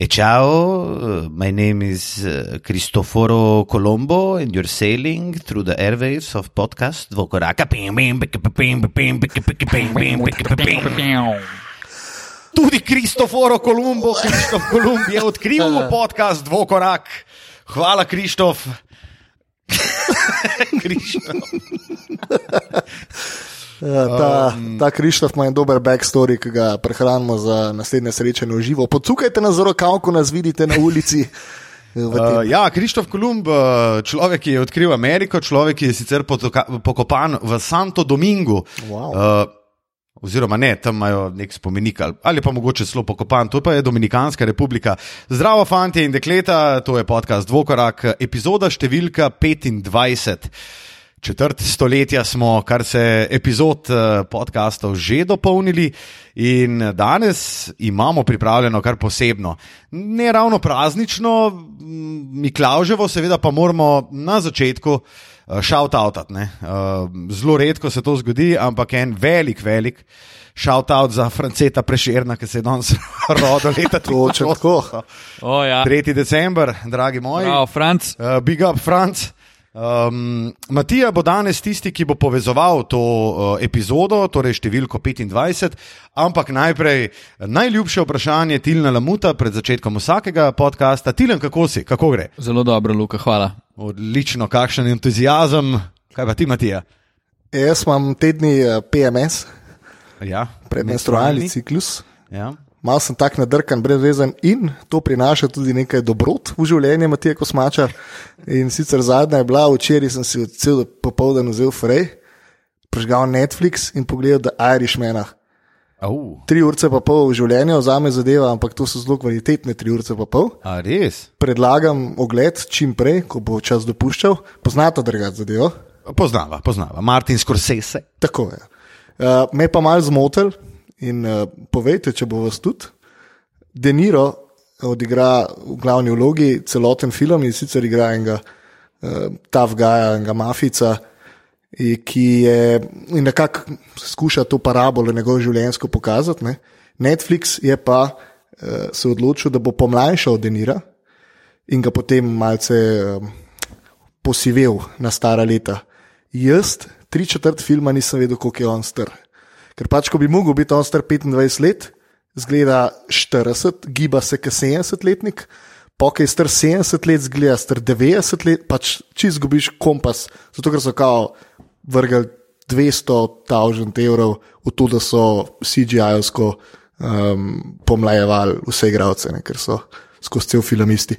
Hey, ciao, uh, my name is uh, Cristoforo Colombo, and you're sailing through the airwaves of podcast Dvokoraka. Tudi Cristoforo Colombo, Kristof Kolumb je odkril podcast Dvokorak. Hvala, Kristof. Kristof. Ja, ta, um, ta Krištof ima en dober backstory, ki ga prehranimo za naslednje srečanje v živo. Pocukajte na rokav, ko nas vidite na ulici. Uh, ja, Krištof Kolumb, človek, ki je odkril Ameriko, človek, ki je sicer pokopan v Santo Domingo. Wow. Uh, oziroma, ne, tam imajo nek spomenik ali pa mogoče celo pokopan, to pa je Dominikanska republika. Zdravo, fanti in dekleta, to je podcast Dvokorak, epizoda številka 25 četrt stoletja smo, kar se epizod eh, podkastov že dopolnili, in danes imamo pripravljeno kar posebno. Ne ravno praznično, Miklauževo, seveda pa moramo na začetku šautautat. Eh, uh, eh, zelo redko se to zgodi, ampak en velik, velik. Shoutout za Franceta Prešerna, ki se je danes rodil leta 2000. Oh, ja. 3. december, dragi moji. Prav, Franc. Uh, big up, Franc. Um, Matija bo danes tisti, ki bo povezoval to uh, epizodo, torej številko 25, ampak najprej najljubše vprašanje Tilna Lamuta pred začetkom vsakega podcasta. Tilen, kako si, kako gre? Zelo dobro, Luka, hvala. Odlično, kakšen entuzijazem. Kaj pa ti, Matija? Jaz imam tedni uh, PMS, ja, predmenstrualni ciklus. Ja. Mal sem tak nadrkan, brezvezen in to prinaša tudi nekaj dobrot v življenje, Matija Kosmača. In sicer zadnja je bila, včeraj sem si cel popoldan vzel Frey, prežgal Netflix in pogledal The Irishmana. Uh. Tri ure pa pol v življenju za me zadeva, ampak to so zelo kvalitetne tri ure pa pol. A res? Predlagam ogled čim prej, ko bo čas dopuščal. Poznate drugače zadevo? Poznava, poznava. Martin Scorsese. Tako je. Uh, me pa malo zmotil, In uh, povejte, če bo vas tudi. Deniro odigra v glavni vlogi celoten film in sicer igra enega uh, Tavgaja, enega mafica, ki je nekako skuša to parabolo njegovo življenjsko pokazati. Ne. Netflix je pa uh, se odločil, da bo pomlajšal Denira in ga potem malce um, posivel na stara leta. Jaz, tri četrt filma, nisem vedel, koliko je on star. Ker pač, ko bi mogel biti on star 25 let, zgleda 40, giba se kot 70-letnik, pokaj star 70 let, zgleda star 90 let, pač če izgubiš kompas, zato ker so kao vrgli 200.000 evrov v to, da so CGI-ovsko um, pomlajevali vse igralce, ne, ker so skozi cel filmisti.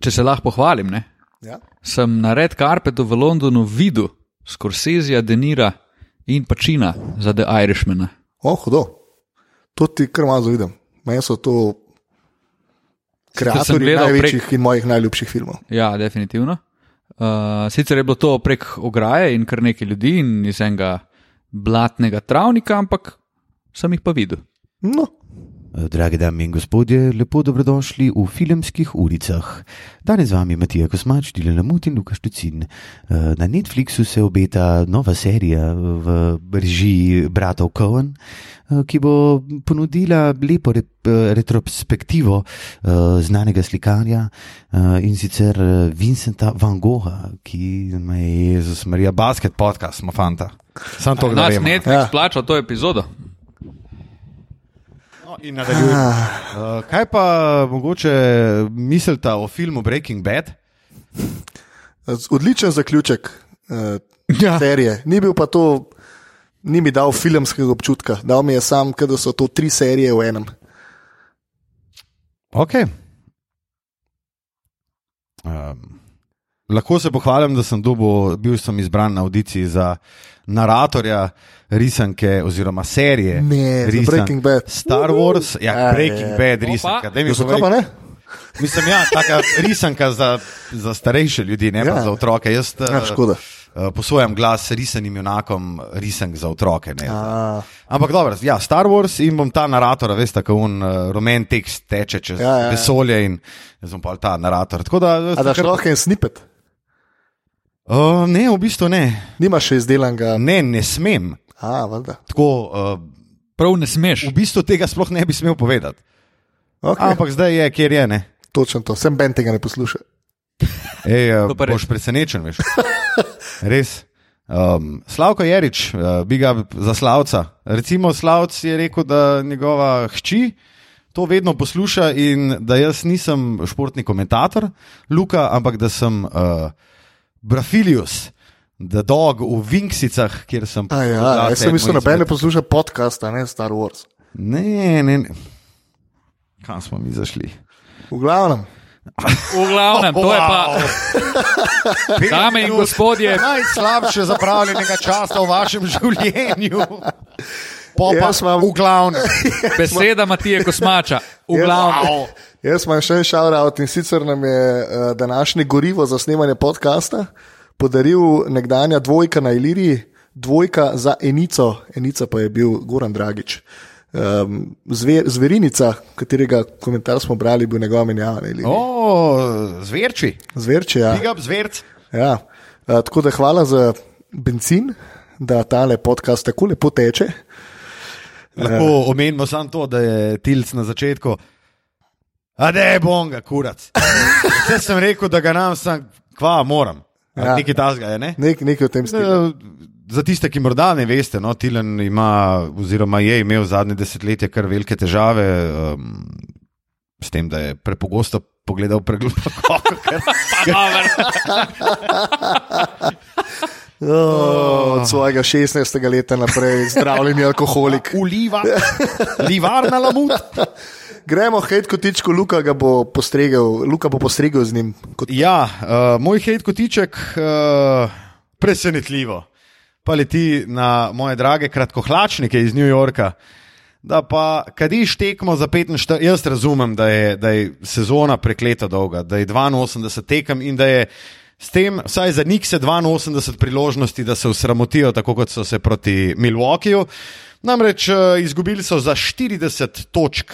Če se lahko pohvalim, ja? sem na Red Carpetu v Londonu videl Scorsese, Denira in pačina za The Irishman. Oh, hudo. To ti kar malo vidim. Meni so to kreatorji največjih prek... in mojih najljubših filmov. Ja, definitivno. Uh, sicer je bilo to prek ograje in kar nekaj ljudi in iz enega blatnega travnika, ampak sem jih pa videl. No. Drage dame in gospodje, lepo dobrodošli v filmskih ulicah. Danes z vami Matija Kosmač, Dilena Mut in Lukaš Tucin. Eh, na Netflixu se obeta nova serija v režiji bratov Cohen, eh, ki bo ponudila lepo retrospektivo eh, znanega slikarja in sicer Vincenta Van Gogha, ki me je zasmerja basket podcast, smo fanta. Sam to gledam. Netflix ja. plača to epizodo in nadaljujemo. Ah. Uh, kaj pa mogoče mislite o filmu Breaking Bad? Odličen zaključek uh, ja. serije. Ni bil pa to, ni mi dal filmskega občutka, dal mi je sam, da so to tri serije v enem. Ok. Um, lahko se pohvalim, da sem dobil, bil sem izbran na audiciji za naratorja risanke oziroma serije. Ne, risan, Breaking Bad. Star Wars, ja, ja Breaking ja, Bad, risanka. Da mi povej. Mislim, ja, taka risanka za, za starejše ljudi, ne ja. pa za otroke. Jaz, ja, škoda. Uh, posojam glas risanim junakom, risank za otroke. Ampak dobro, ja, Star Wars in bom ta narator, veste, kako un uh, rumen tekst teče čez ja, ja. vesolje in jaz bom pa ta narator. Da, A da šlo je en snippet? Uh, ne, v bistvu ne. Nimaš še izdelanega? Ne, ne smem. A, Tako, uh, Prav ne smeš. V bistvu tega sploh ne bi smel povedati. Okay. Ampak zdaj je, kjer je. Ne? Točno to, sem ben tega ne posluša. Ej, uh, To pa res. boš presenečen, veš. Res. Um, Slavko Jarič, uh, bi ga za Slavca. Recimo, Slavc je rekel, da njegova hči to vedno posluša in da jaz nisem športni komentator, Luka, ampak da sem uh, Brafilius, da dog v Vinksicah, kjer sem. A ja, podal jaz sem mislil, da ne posluša podcasta, ne Star Wars. Ne, ne, ne. Kam smo mi zašli? V glavnem, V glavnem, to je pa, dame in gospodje, najslabše zapravljenega časa v vašem življenju. Po pa Jaz imam- v glavnem. beseda Matije Kosmača. V glavnem. Jaz imam še en šauraut in sicer nam je uh, današnje gorivo za snemanje podcasta podaril nekdanja dvojka na Iliriji, dvojka za Enico, Enica pa je bil Goran Dragič. Um, zver, zverinica, katerega komentar smo brali, bil njegova menjava na Iliriji. O, zverči, Zverče, ja. big up zverc. ja. Uh, tako da hvala za benzin, da tale podcast tako lepo teče. Lahko omenimo samo to, da je Tilc na začetku. A da je bonga, kurac. Vse sem rekel, da ga nam sam, kva moram. Ja. Ja. Nekaj tasga je, ne? Nek, nekaj o tem stilu. Eh, Za tiste, ki morda ne veste, no, Tilen ima, oziroma je imel zadnje desetletje kar velike težave um, s tem, da je prepogosto pogledal pregloboko. Oh, od svojega 16. leta naprej, zdravljeni alkoholik. Uliva, livarna lamut. Gremo, hej, kotičko, Luka ga bo postregel, Luka bo postregel z njim. Kot, Ja, uh, moj hejt kotiček, uh, presenetljivo, pa leti na moje drage kratkohlačnike iz New Yorka. Da pa, kadiš tekmo za 45, jaz razumem, da je, da je sezona prekleta dolga, da je 82 tekem in da je s tem, vsaj za njih, 82 priložnosti, da se usramotijo, tako kot so se proti Milwaukeeju. Namreč uh, izgubili so za 40 točk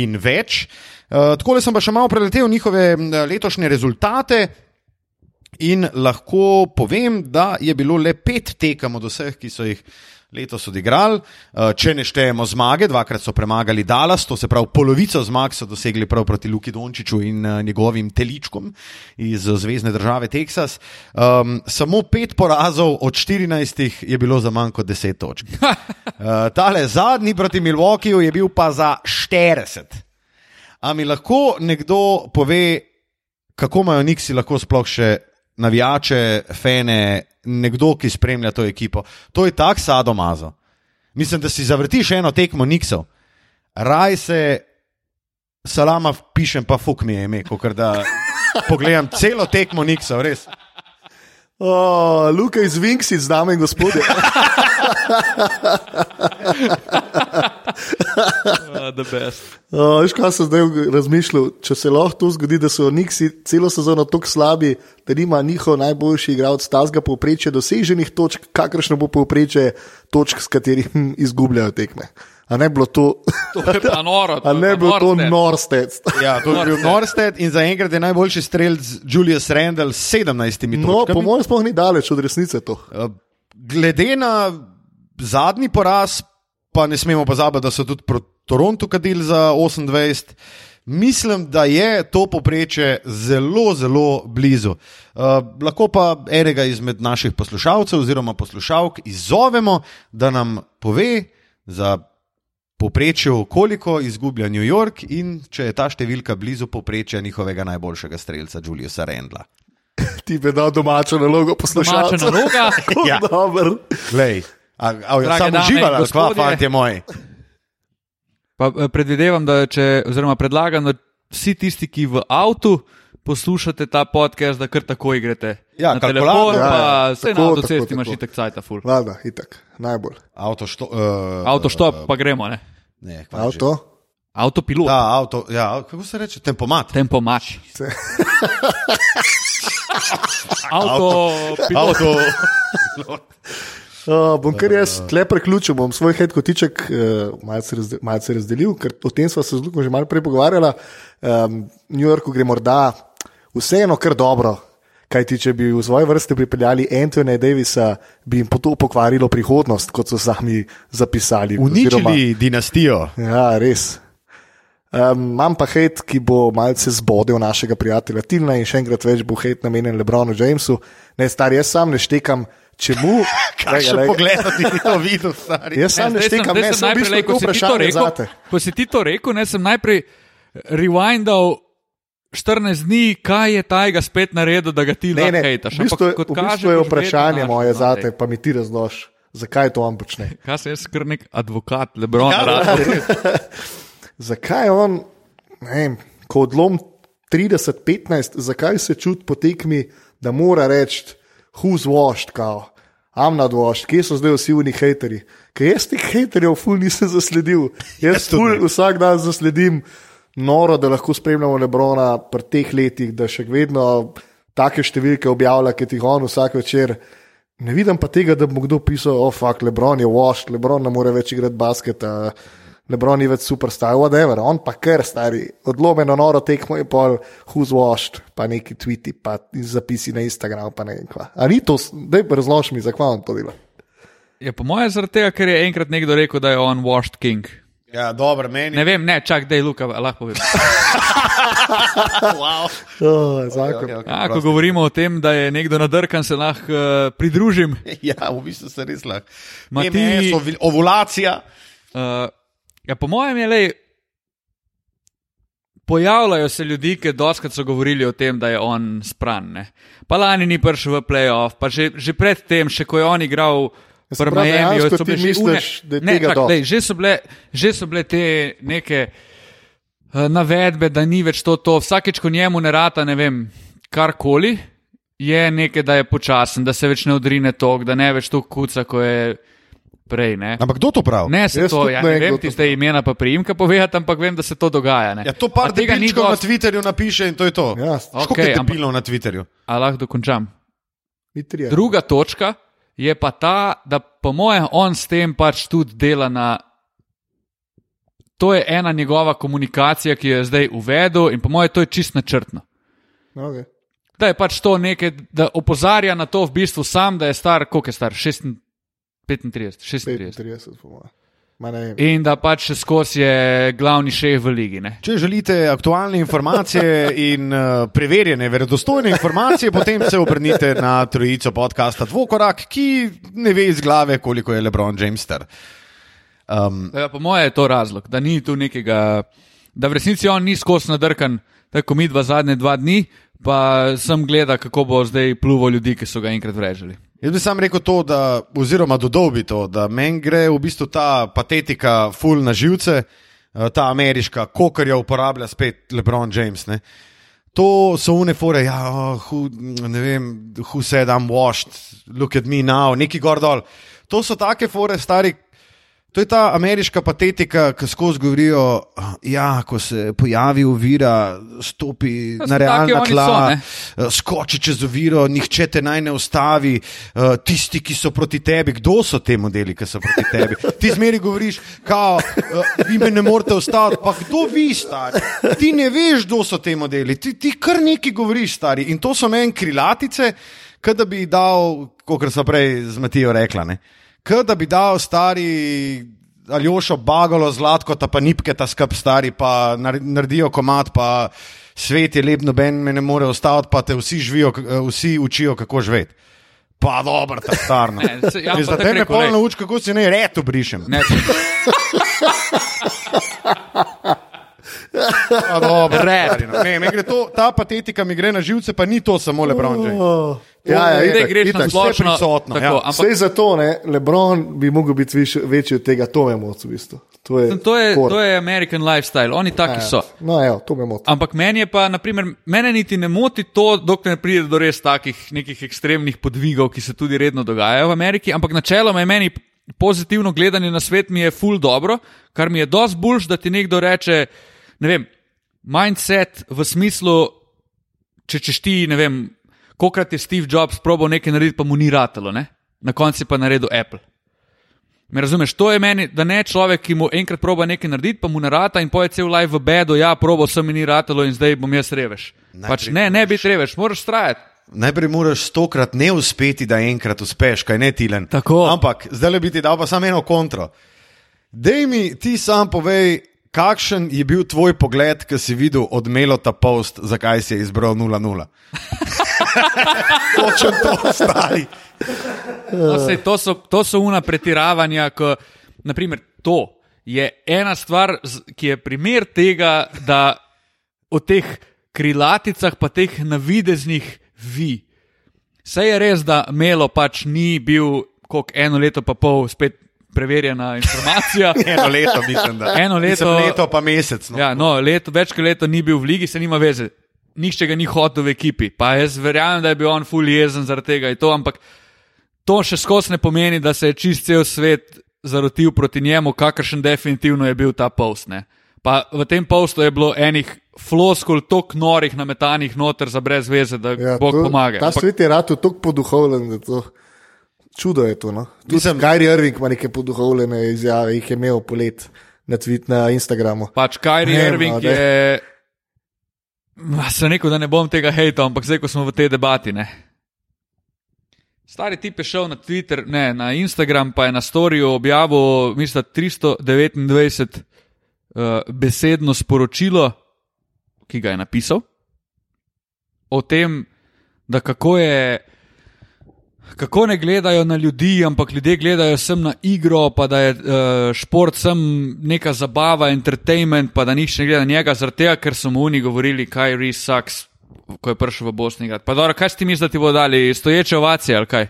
in več. Uh, Tako da sem pa še malo preletel njihove letošnje rezultate. In lahko povem, da je bilo le pet tekem od vseh, ki so jih letos odigrali. Eh, Če ne štejemo zmage, dvakrat so premagali Dallas, to se pravi, polovico zmag so dosegli prav proti Luki Dončiću in eh, njegovim teličkom iz eh, zvezdne države Teksas. Um, samo pet porazov od 14 je bilo za manj kot 10 točk. Uh, tale zadnji proti Milwaukeeju je bil pa za 40. A mi lahko nekdo pove, kako imajo Niksi lahko sploh še navijače, fene, nekdo, ki spremlja to ekipo. To je tak sadomazo. Mislim, da si zavrtiš eno tekmo Niksov, raj se salama pišem, pa fuk mi je ime, kot da pogledam celo tekmo Niksov, res. oh, Luka iz Vinksic, dame in gospodje. The best. Oh, veš, kaj sem zdaj razmišljal? Če se lahko to zgodi, da so Niksi celo sezono tako slabi, da nima njihov najboljši igralec tazga povprečja doseženih točk, kakršno bo povprečje točk, s katerim izgubljajo tekme. A ne bilo to, To je pa noro. a je ne pa bilo to norste. Norstec. Ja, to je bil Norsted in zaenkrat je najboljši strelc Julius Randall s 17 No, točkami. po mojem, sploh ni daleč od resnice to. Uh, Glede na zadnji poraz, pa ne smemo pozabiti, da so tudi proti Torontu kadili za 28. Mislim, da je to poprečje zelo, zelo blizu. Uh, lahko pa enega izmed naših poslušalcev oziroma poslušalk izzovemo, da nam pove za poprečju, koliko izgublja New York in če je ta številka blizu poprečja njihovega najboljšega strelca, Juliusa Rendla. Ti bi dal domačo nalogo Domača poslušalcev. naloga. Ja. Dober. Glej, a, a, Drage samo dame in živela, kva, fantje moji. Pa eh, predvidevam, da če, oziroma predlagam, da vsi tisti, ki v avtu poslušate ta podcast, da kar tako igrate. Ja, na telefon, ja, pa ja, vse tako, na avtocesti imaš itak cajta full. Vlada, itak, najbolj. Avto, što, uh, Avtoštop, pa gremo, ne. Ne, kva že. Avto. Avtopilot, Ja, avto, ja, kako se reče, tempomat. tempo mač. Se- Avtopilot. Avto. Uh, bom kar jaz tle preključil, bom svoj head kotiček uh, malce, razde, malce razdelil, ker o tem smo se z Lukom že malo prej pogovarjali. Um, New Yorku gre morda vseeno kar dobro. Kaj ti, če bi v svoje vrste pripeljali Antona Davisa, bi jim to pokvarilo prihodnost, kot so sami zapisali. Uničili Oziroma, dinastijo. ja, res. Um, imam pa hate, ki bo malce zbodel našega prijatelja Tilna in še enkrat več bo hate namenjen Lebronu Jamesu. Ne, star, jaz sam ne štekam, čemu. Kaj še pogled, ti si to videl, stari? Jaz sam ne štekam, ne, sem najprej, to ko si ti to rekel, ko si ti to rekel, ne, sem najprej rewindal 14 dni, kaj je tajga spet naredil, da ga ti Ne, hejtaš. v bistvu, je- kot v kaže, bistvu je boš vedno vprašanje našel, moje zate, pa mi ti razlož, zakaj to on počne. Kaj se jaz kar nek advokat, Lebron, Ja, ja, Zakaj on, ne vem, ko odlom 30-15, zakaj se čuti po tekmi, da mora reči, who's washed, kao. I'm not washed, kje so zdaj vsi oni hateri? Ker jaz teh haterjev ful nisem zasledil. Jaz tudi ful vsak dan zasledim noro, da lahko spremljamo Lebrona pri teh letih, da še vedno take številke objavlja, ki jih on vsak večer. Ne vidim pa tega, da bi mu kdo pisal, oh, fuck, Lebron je washed, Lebron ne more več igrati basketa. Lebron ni več superstar, whatever, on pa kar stari, odlomljeno noro tekmo je pol, who's washed, pa neki tweeti, pa zapisi na Instagramu, pa ne vem kva. A ni to, da razloži mi, zakaj on to dela. je po mojem zaradi tega, ker je enkrat nekdo rekel, da je on washed king. Ja, dobro, meni. Ne vem, ne, čak, da je Luka, lahko povem. wow. Oh, zakon. Okay, okay, A, ko govorimo o tem, da je nekdo nadrkan, se lahko uh, pridružim. Ja, v bistvu se res lahko. Ma Ma ti- ti... Ovulacija. Uh, ja, po mojem je le. Pojavljajo se ljudi, ki doskrat so govorili o tem, da je on spran. Ne? Pa lani ni prišel v playoff, pa že, že predtem, še ko je on igral Ja, v Miami, so bile misliš, une- ne, dosti? dej, že, so bile, že so bile te neke uh, navedbe, da ni več to, to. Vsakeč, ko njemu ne rata, ne vem, karkoli, je nekaj, da je počasen, da se več ne odrine tok, da ne več to kuca, ko je prej. Ne? Ampak kdo to pravi? Ne, se Jaz to, ja, ne ne vem, ti zdaj imena pa priimka povedati, ampak vem, da se to dogaja. Ne. Ja, to par tega ni debilčkov na. Twitterju napiše in to je to. Ja, je ampak- na Twitterju? A lahko dokončam. ni trije. Druga točka je pa ta, da po mojem on s tem pač tudi dela na. To je ena njegova komunikacija, ki jo je zdaj uvedel, in po mojem to je čist načrtno. Okay. Da je pač to nekaj, da opozarja na to v bistvu sam, da je star, koliko je star, 36, 35, 36. 35, po mojem. In da pač skozi je glavni šef v ligi. Ne. Če želite aktualne informacije in uh, preverjene, verodostojne informacije, potem se obrnite na trojico podcasta Dvokorak, ki ne ve iz glave, koliko je Lebron James star. Um, Ja, po mojem je to razlog, da ni tu nekega, da v resnici on ni skozi nadrkan, tako mi dva zadnje dva dni, pa sem gleda, kako bo zdaj pluvo ljudi, ki so ga enkrat vrežili. Jaz bi sam rekel to, da, oziroma dodal bi to, da meni gre v bistvu ta patetika full na živce, eh, ta ameriška, kokar jo uporablja spet LeBron James. Ne. To so unefore, ja, oh, who, ne vem, who said I'm washed, look at me now, neki gor dol. To so take fore, stari. To je ta ameriška patetika, ki skozi govorijo, da ko se pojavi ovira, stopi Ja, na realna tla, so, eh, skoči čez oviro, nihče te naj ne ustavi, eh, tisti, ki so proti tebi. Kdo so te modeli, ki so proti tebi? Ti zmeri govoriš, kao, eh, vi me ne morete ustaviti, pa kdo vi, stari? Ti ne veš, kdo so te modeli, ti, ti kar nekaj govoriš, stari. In to so meni krilatice, kot da bi dal, kot so prej z Matijo rekla. Ne? Kot da bi dal stari Aljošo Bagalo, Zlatko, ta pa nipke, ta skrb stari, pa nar- naredijo komat, pa svet je lep, noben me ne more ustaviti, pa te vsi, živijo, eh, vsi učijo, kako živeti. Pa dobro, ta starno. Ne, ja, tako te me rekel, pol lej. nauči, kako se ne reto brišem. Ne, dobro, stari, no. Ne, meni gre to, ta patetika mi gre na živce, pa ni to samo Lebron James. Oh. Ja, ja, itak, greš na itak. splošno. vse prisotno, tako, ja. ampak Vse zato, ne, Lebron bi mogel biti viš, večji od tega, to me moti v bistvu. To je, to je, to je American lifestyle, oni taki so. No, evo, to me moti. Ampak meni je pa, naprimer, mene niti ne moti to, dokler ne pride do res takih nekih ekstremnih podvigov, ki se tudi redno dogajajo v Ameriki. Ampak načeloma je meni pozitivno gledanje na svet mi je full dobro, kar mi je dosti boljš, da ti nekdo reče, ne vem, mindset v smislu, če češ ti, ne vem, kokrat je Steve Jobs probal nekaj narediti, pa mu ni ratalo, ne? na koncu je pa naredil Apple. Me razumeš, to je meni, da ne človek, ki mu enkrat proba nekaj narediti, pa mu ne rata in poje cel live v bedu, ja, probo sem in ni ratalo in zdaj bom jaz reveš. Pač ne, ne biti reveš, moraš trajati. Najprej moraš stokrat ne uspeti, da enkrat uspeš, kaj ne tilen. Tako. Ampak zdaj le bi ti dal pa samo eno kontro. Dej mi ti sam povej, kakšen je bil tvoj pogled, ki si videl odmelo ta post, zakaj si je izbral 0-0? Točno to stari. No, sej, to, so, to so una pretiravanja, ko, naprimer, to je ena stvar, ki je primer tega, da o teh krilaticah, pa teh navideznih vi. Sej je res, da Melo pač ni bil, koliko eno leto pa pol, spet preverjena informacija. Eno leto, mislim, da. Eno leto- Mislim, leto pa mesec. No. Ja, no, leto, več kot leto ni bil v ligi, se nima veze. Nihče ga ni hotel v ekipi. Pa jaz verjamem, da je bil on ful jezen zaradi tega in to, ampak to še skozi ne pomeni, da se je čist cel svet zarotil proti njemu, kakršen definitivno je bil ta post. Ne. Pa v tem postu je bilo enih floskul, tok norih nametanih noter za brez veze, da ja, Bog to- pomaga. Ta Ampak, svet je rado tako poduhovljen, to čudo je to. No? Tudi Mislim- Gary Irving ima neke poduhovljene izjave, jih je imel polet na tweet na Instagramu. pač Kyrie Ne, Irving no, ne. je. Ma, Sem rekel, da ne bom tega hejtal, ampak zdaj, ko smo v tej debati. Ne. Stari tip je šel na Twitter, ne, na Instagram, pa je na storju objavil, mislim, da 329 uh, besedno sporočilo, ki ga je napisal, o tem, da kako je. Kako ne gledajo na ljudi, ampak ljudje gledajo sem na igro, pa da je uh, šport sem neka zabava, entertainment, pa da nihče ne gleda na njega, zaradi tega, ker so mu oni govorili, kaj res sucks, ko je prišel v Bosni. Pa dobro, kaj si ti misliš, da ti bo dali stoječe ovacije ali kaj?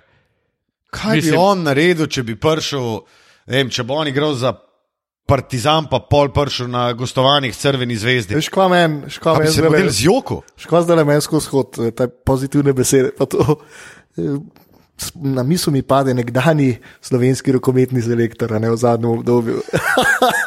Kaj bi Mislim- on naredil, če bi prišel, ne vem, če bo on igral za Partizan, pa pol prišel na gostovanjih Crveni zvezdi? Veš, kva meni, bi meni se zdajle- model z joko. škoda zdaj le meni skozi hod, eh, te pozitivne besede. pa to, eh, Na misel mi pade nekdani slovenski rokometni selektor, a ne v zadnjem obdobju.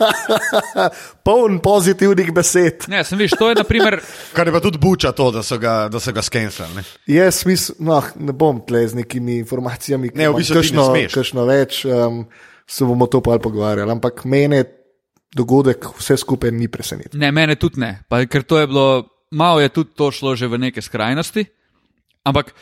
Poln pozitivnih besed. Ne, sem viš, to je naprimer. Kar je pa tudi buča to, da so ga, da so ga skenirali. Jaz mislim, no, ne bom tle z nekimi informacijami, Ne, v bistvu ti ne smeš. kakšno več, um, se bomo to pa pogovarjali. Ampak mene dogodek vse skupaj ni presenetil. Ne, mene tudi ne, pa, ker to je bilo, malo je tudi to šlo že v neke skrajnosti. Ampak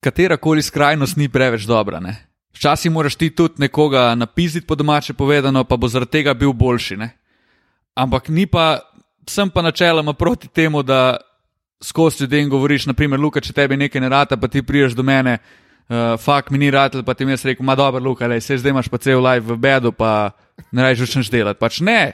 katera koli skrajnost ni preveč dobra. Ne? Včasih moraš ti tudi nekoga napisati, po domače povedano, pa bo zaradi tega bil boljši. Ne? Ampak ni pa, sem pa načeloma proti temu, da skozi ljudem govoriš, naprimer, Luka, če tebi nekaj ne rata, pa ti priješ do mene. Uh, fakt mi ni rad, pa ti mi jaz rekel, ma dobro, Luka, lej, se zdaj imaš pa cel live v bedu, pa ne rečeš več delati. Pač ne,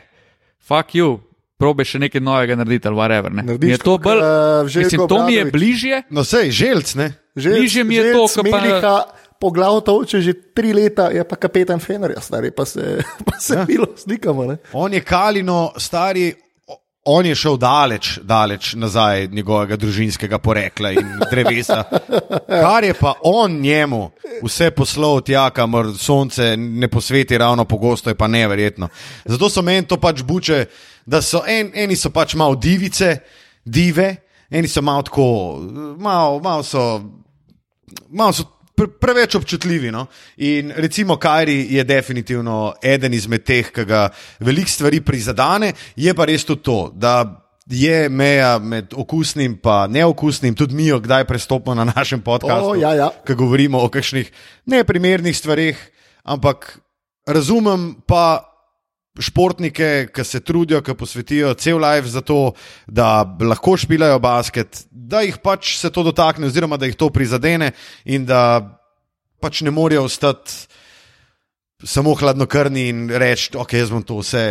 fuck you, probe še nekaj novega narediti ali whatever. Ne. Narediš je to bolj, Željko mislim, to mi je bližje. No, sej, želc, ne? Bližje mi je to, ko pa- Meliha, po glavu to oče že tri leta, je pa kapetan Fenerja, stari, pa se, pa se ja. milo slikamo. Ne? On je Kalino, stari, on je šel daleč, daleč nazaj njegovega družinskega porekla in drevesa. Kar je pa on njemu vse poslal tja, kamor sonce ne posveti ravno pogosto, je pa neverjetno. Zato so meni to pač buče, da so en, eni so pač malo divice, dive, eni so malo tako, malo, malo so malo so pre, preveč občutljivi. No? In recimo Kajri je definitivno eden izmed teh, ki ga veliko stvari prizadene, je pa res tudi to, da je meja med okusnim in neokusnim, tudi mi jo kdaj prestopimo na našem podkastu, O, ja, ja. ko govorimo o kakšnih neprimernih stvarih, ampak razumem pa. Športnike, ki se trudijo, ki posvetijo cel life za to, da lahko špilajo basket, da jih pač se to dotakne, oziroma da jih to prizadene, in da pač ne morejo ostati samo hladnokrvni in reči, ok, jaz bom to vse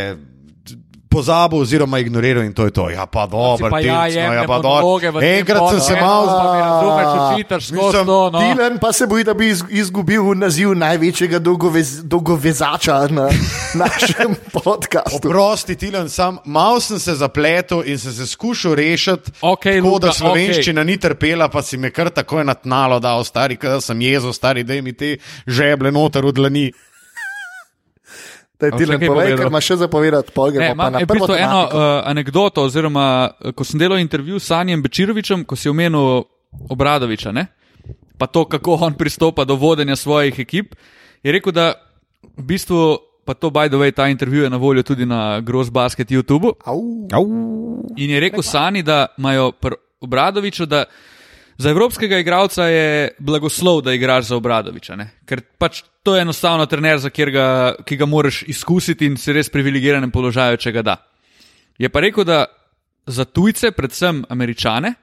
pozabil, oziroma ignoriral in to je to. Ja, pa dobro, pa ja, Tilc, no, ja, pa dobro. Enkrat sem se malo. To. No. Dilan pa se boji, da bi iz- izgubil naziv največjega dolgovez, dolgovezača na našem podkastu. Prosti, Tilan, sam malo sem se zapletel in sem se skušal rešiti, Okej, tako da Luka, slovenščina okay. ni trpela, pa si me kar tako natnalo, da ostari, da sem jezo, stari, da mi te žeble noter v dlani. Daj, A Dilan, še kaj povej, povedal? ker imaš še zapovedati, Ne, gremo pa na prvo bistvu eno tematiko. uh, anegdoto, oziroma eh, ko sem delal intervju s Sanjem Bečirovičem, ko si omenil Obradoviča, ne? pa to, kako on pristopa do vodenja svojih ekip, je rekel, da v bistvu, pa to, by the way, ta intervju je na voljo tudi na Gross Basket YouTube. Au. In je rekel Sani, da imajo pri Obradoviču, da Za evropskega igralca je blagoslov, da igraš za Obradoviča, ne? ker pač to je enostavno trener, katerega, ki ga moraš izkusiti in si res privilegiranem položaju, če ga da. Je pa rekel, da za tujce, predvsem američane,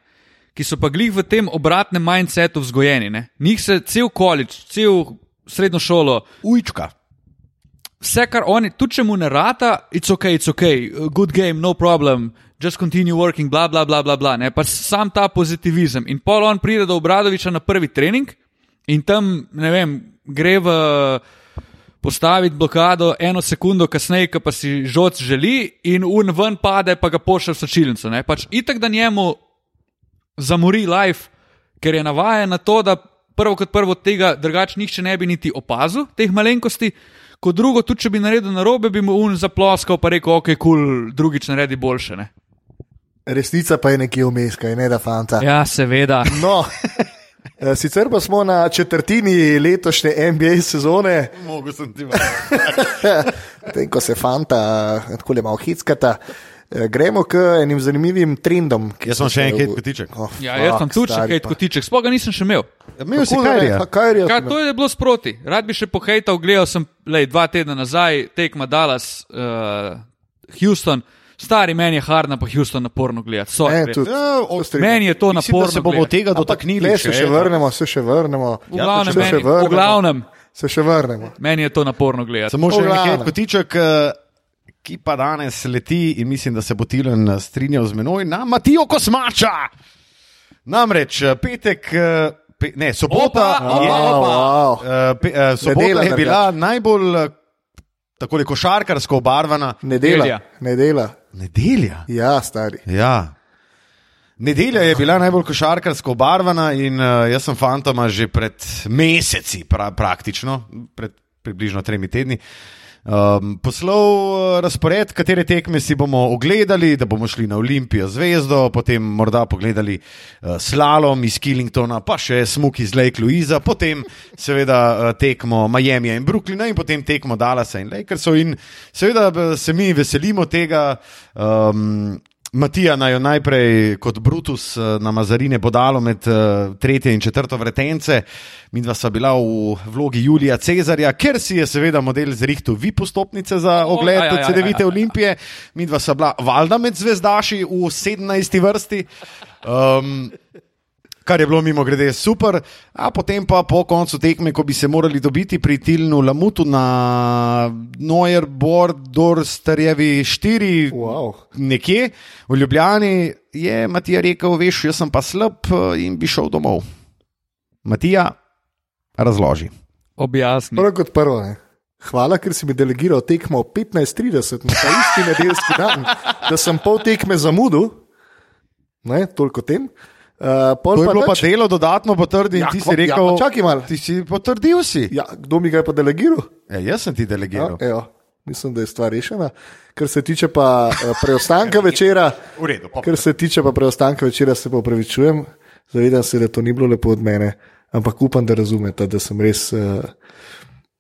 ki so pa glih v tem obratnem mindsetu vzgojeni, ne? njih se cel količ, cel srednjo šolo, Ujčka. vse, kar oni, tudi če mu ne rata, it's ok, it's ok, good game, no problem, just continue working, bla bla bla bla, bla ne, pa sam ta pozitivizem. In pol on pride do Obradoviča na prvi trening in tam, ne vem, gre v postaviti blokado eno sekundo kasneje, ki pa si žoc želi, in un ven pade, pa ga pošlje v sočilnico. ne. Pač itak, da njemu zamori life, ker je navajen na to, da prvo kot prvo tega drugače nihče ne bi niti opazil, teh malenkosti. Kot drugo, tudi če bi naredil na robe, bi mu un zaploskal, pa rekel, ok, kul, cool, drugič naredi boljše. Ne? Resnica pa je nekje vmes, kaj ne da fanta. Ja, seveda. No, eh, sicer pa smo na četrtini letošnje NBA sezone, Mogoče sem ti tem, ko se fanta eh, tako le malo hitskata. Eh, Gremo k enim zanimivim trendom. Jaz sem še en Kate Kotiček. Oh, Ja, jaz sem tudi še pa. kotiček, spoga nisem še imel. Imel si da ne? kaj? Pa Kaj je Kaj, to je bilo sproti. Rad bi še pohejtal, gledal sem lej, dva tedna nazaj tekma Dallas, uh, Houston. Stari meni je hardna, pa Houston naporno gledati. Ne, res. tudi. Ja. Meni je to Mislim, naporno. se bomo tega dotaknili. ne, se še vrnemo, se še vrnemo. V glavnem, se še meni, v vrnemo. glavnem, Se še vrnemo. Meni meni je to naporno gledati. Samo še en. Kate Kotiček. eh, Ki pa danes leti in mislim, da se bo Tilen strinjal z menoj na Matijo Kosmača. Namreč eh, petek, eh, pe, ne, sobota Opa, je, opa, wow. eh, pe, eh, sobota je bila najbolj eh, tako košarkarsko obarvana. Ne dela. Nedelja. Ja, stari. Ja. Nedelja je bila najbolj košarkarsko obarvana in uh, jaz sem fantoma že pred meseci, pra, praktično, pred približno tremi tedni. Um, poslal uh, razpored, katere tekme si bomo ogledali, da bomo šli na Olimpijo zvezdo, potem morda pogledali uh, slalom iz Killingtona, pa še smuk iz Lake Louisa, potem seveda uh, tekmo Miami in Brooklyna in potem tekmo Dallasa in Lakersov. In seveda eh, se mi veselimo tega. Um, Matija naj jo najprej kot Brutus eh, na Mazarine podalo med uh, tretje in četrto vretence, mi dva sva bila v vlogi Julija Cezarja, ker si je seveda model zrihtel vi postopnice za ogled ja, ja, ja, CD-vite ja, ja. Olimpije, mi dva sva bila valjda med zvezdaši v 17. vrsti. Um, Kar je bilo mimo grede super, a potem pa po koncu tekme, ko bi se morali dobiti pri Tilnu Lamutu na Noyer Bordorsterjevi 4, Wow. nekje v Ljubljani, je Matija rekel: Veš, jaz sem pa slab eh, in bi šel domov. Matija, razloži. Objasni. Prvo kot prvo. Ne. Hvala, ker si mi delegiral tekmo 15:30 na ta isti nedeljski dan, da sem pol tekme zamudil. Ne, toliko tem. Uh, To je bilo pa nič. delo dodatno potrdil in Ja, ti si ja, rekel: pa čakaj malo. Ti si potrdil si. Ja, kdo mi ga je pa delegiral? E, jaz sem ti delegiral. Ja, evo, mislim, da je stvar rešena. Kar se tiče pa eh, preostanka večera, redu, pa. kar se tiče pa preostanka večera, se pa upravičujem. Zavedam se, da to ni bilo lepo od mene, ampak upam, da razumete, da sem res uh,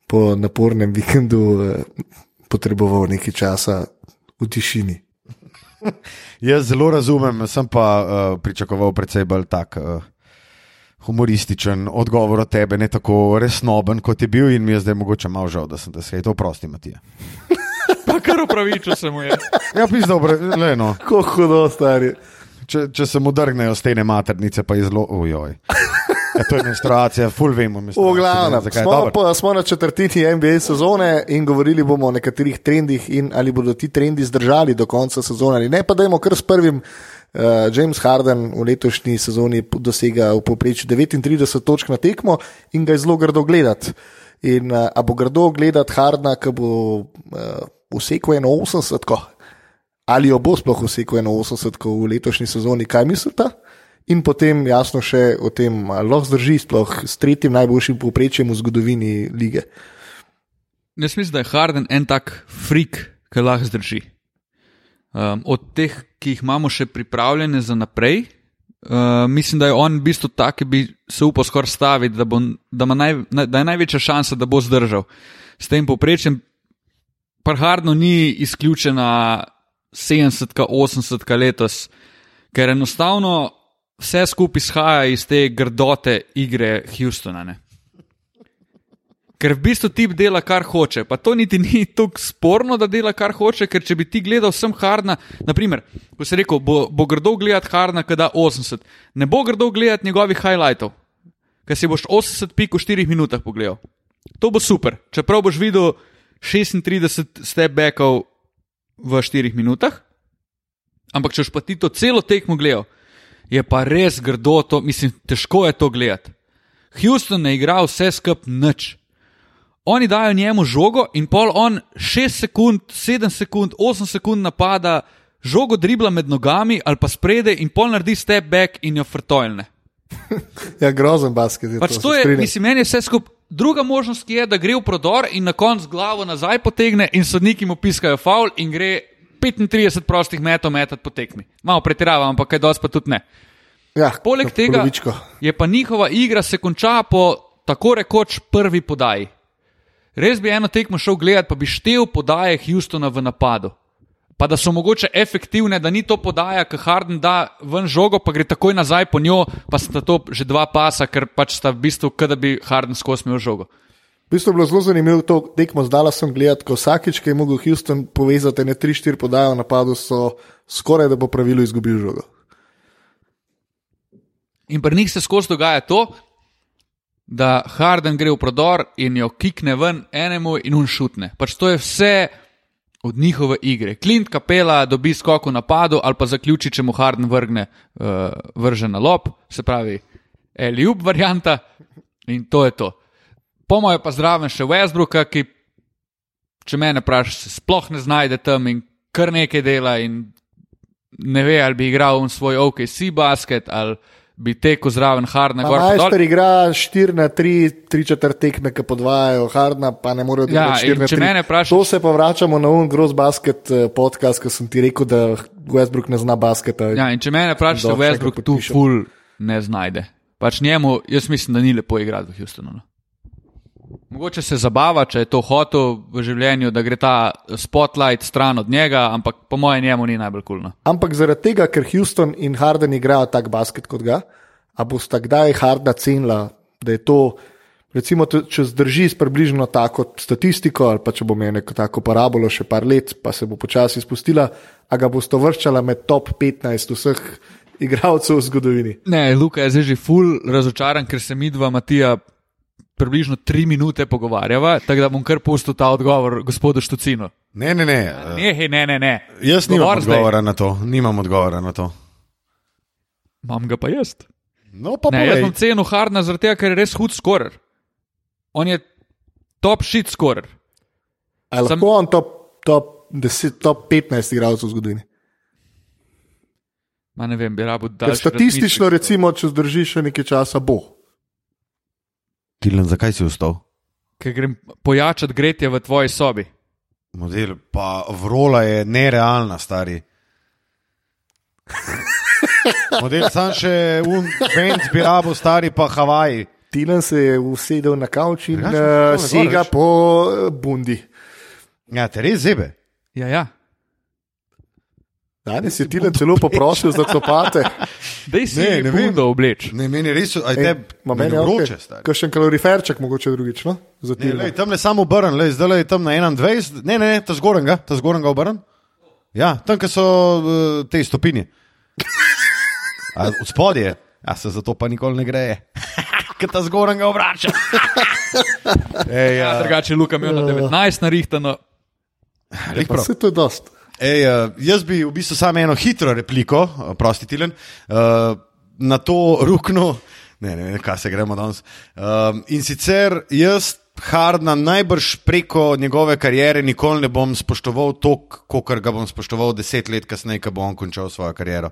po napornem vikendu uh, potreboval nekaj časa v tišini. Jaz zelo razumem, sem pa uh, pričakoval precej bolj tak. Uh, Humorističen odgovor od tebe, ne tako resnoben kot je bil, in mi je zdaj mogoče malo žal, da sem te srečal. Oprosti, Matija. Pa kar upravičil se mu je. Ja, pis dobro, le no. Kako hudo, stari. Če, če se mu drgnejo stene maternice, pa je zelo, ojoj. Ja, to je menstruacija, full vemo. V menstruacijo, glavnem, smo, pa, smo na četrtini NBA sezone in govorili bomo o nekaterih trendih in ali bodo ti trendi zdržali do konca sezone ali ne. Pa dajmo kar s prvim. Uh, James Harden v letošnji sezoni dosega v povprečju 39 točk na tekmo in ga je zelo grdo gledati. In uh, a bo grdo gledati Hardna, ki bo uh, vsekel 81, ko? ali jo bo sploh vsekel 81 ko v letošnji sezoni, kaj mislite? In potem jasno še o tem, ali lahko zdrži sploh s tretjim najboljšim povprečjem v zgodovini lige. Jaz mislim, da je Harden en tak frik, ki lahko zdrži. Um, od teh, ki jih imamo še pripravljene za naprej, uh, mislim, da je on v bistvu tak, ki bi se upal skoraj staviti, da, bo, da, naj, da je največja šansa, da bo zdržal. S tem povprečjem, pa Hardno ni izključena 70-ka, 80-ka letos, ker enostavno vse skupaj izhaja iz te grdote igre Houstona. Ne? Ker v bistvu tip dela, kar hoče. Pa to niti ni tako sporno, da dela, kar hoče, ker če bi ti gledal sem Hardna, naprimer, ko si rekel, bo, bo grdo gledati Hardna, kada 80, ne bo grdo gledati njegovih highlightov, ker si boš 80 pik v 4 minutah pogledal. To bo super. Čeprav boš videl 36 step backov v 4 minutah, ampak če boš pa ti to celo tekmo gledal, je pa res grdo to, mislim, težko je to gledati. Houston ne igra vse skup nič. Oni dajo njemu žogo in pol on 6 sekund, 7 sekund, 8 sekund napada, žogo dribla med nogami ali pa sprede in pol naredi step back in jo frtojne. Ja, grozen basket je Pač to. to je, strinjam. mislim, meni je vse skupaj. Druga možnost je, da gre v prodor in na koncu glavo nazaj potegne in sodniki mu piskajo faul in gre 35 prostih metov metati po tekmi. Malo pretiravam, ampak kaj dosti pa tudi ne. ja, Poleg tega polovičko. je pa njihova igra se konča po tako rekoč prvi podaji. Res bi eno tekmo šel gledati, pa bi štev podaje Houstona v napadu. Pa da so mogoče efektivne, da ni to podaja, ki Harden da ven žogo, pa gre takoj nazaj po njo, pa sta to že dva pasa, ker pač sta v bistvu, kot da bi Harden skozi imel žogo. V bistvu je bilo zelo zanimivo to tekmo zdala sem gledati, ko vsakič, ki je mogel Houston povezati ne 3-4 podajo napadu, so skoraj da po pravilu izgubil žogo. In pri njih se skozi dogaja to, da Harden gre v prodor in jo kikne ven enemu in un šutne. Pač to je vse od njihove igre. Klint kapela dobi skok v napadu ali pa zaključi, če mu Harden vrgne uh, vrže na lob, se pravi, Eliub varianta in to je to. Po mojem pa zraven še Westbrooka, ki, če me vprašaš, se sploh ne znajde tam in kar nekaj dela in ne ve, ali bi igral svoj OKC basket ali bi tekel zraven Hardna. Majster igra 4 na 3, 3 četrt tekme, ki podvajajo Hardna, pa ne morejo Ja, 4 na če 3. mene vprašaš- To se pa vračamo na un gross basket eh, podcast, ki sem ti rekel, da Westbrook ne zna basketa. Ja, in če me vprašaš, se Westbrook tu ful ne znajde. Pač njemu, jaz mislim, da ni lepo igrati v Houstonu. No. Mogoče se zabava, če je to hotel v življenju, da gre ta spotlight stran od njega, ampak po mojem njemu ni najbolj kulno. Ampak zaradi tega, ker Houston in Harden igrajo tak basket kot ga, a bosta kdaj Hardna cenila, da je to, recimo, če zdrži s približno tako statistiko, ali pa če bo imel neko tako parabolo še par let, pa se bo počasi spustila, a ga bosta vrščala med top 15 vseh igralcev v zgodovini. Ne, Luka je zdaj že ful razočaran, ker se mi dva Matija približno tri minute pogovarjava, tako da bom kar pustil ta odgovor gospodu Štucinu. Ne, ne, ne. eh, Ne, ne, ne, ne. Jaz nimam zdaj. odgovora na to. Nimam odgovora na to. Imam ga pa jaz. No, pa Ne, jaz povej. bom cenil Hardna zaradi tega, ker je res hud skorer. On je top shit skorer. Ali Sam- lahko on top, top, 10, top 15 igralcev v zgodovini? Ma ne vem, bi rabo dal. statistično, recimo, če zdrži še nekaj časa, bo. Tilen, zakaj si vstal? Ker grem pojačati gretje v tvoji sobi. Model, pa vrola je nerealna, stari. Model, sam še un bend bi rabo, stari pa Havaji. Tilen se je usedel na kavč in Drugače uh, sega po uh, bundi. Ja, te res zebe. Ja, ja. Danes je Tilen celo poprosil za copate. Dej si Ne, ne vem. bundo obleč. Ne, meni res, aj te Ma meni je vroče, okay. stari. Kakšen kaloriferček, mogoče drugič, no? Za Ne, lej, tam ne samo obrn, lej, zdaj je tam na 21, ne, ne, ne ta zgorenga, ta zgorenga obrn. Ja, tam, kjer so uh, te stopinje. A Od spodje, ja se zato pa nikoli ne gre. Ker ta zgorenga obrača. Ej, Ja, ja, drugače je Luka imel na 19 narihtano. lej, Pa prav. vse to je dost. Ej, uh, jaz bi v bistvu samo eno hitro repliko, uh, prosti Tilen, uh, na to rukno, ne, ne, ne, kaj se gremo danes. In sicer jaz Hardna najbrž preko njegove kariere nikoli ne bom spoštoval toliko, kot ga bom spoštoval deset let kasneje, ko bo on končal svojo kariero.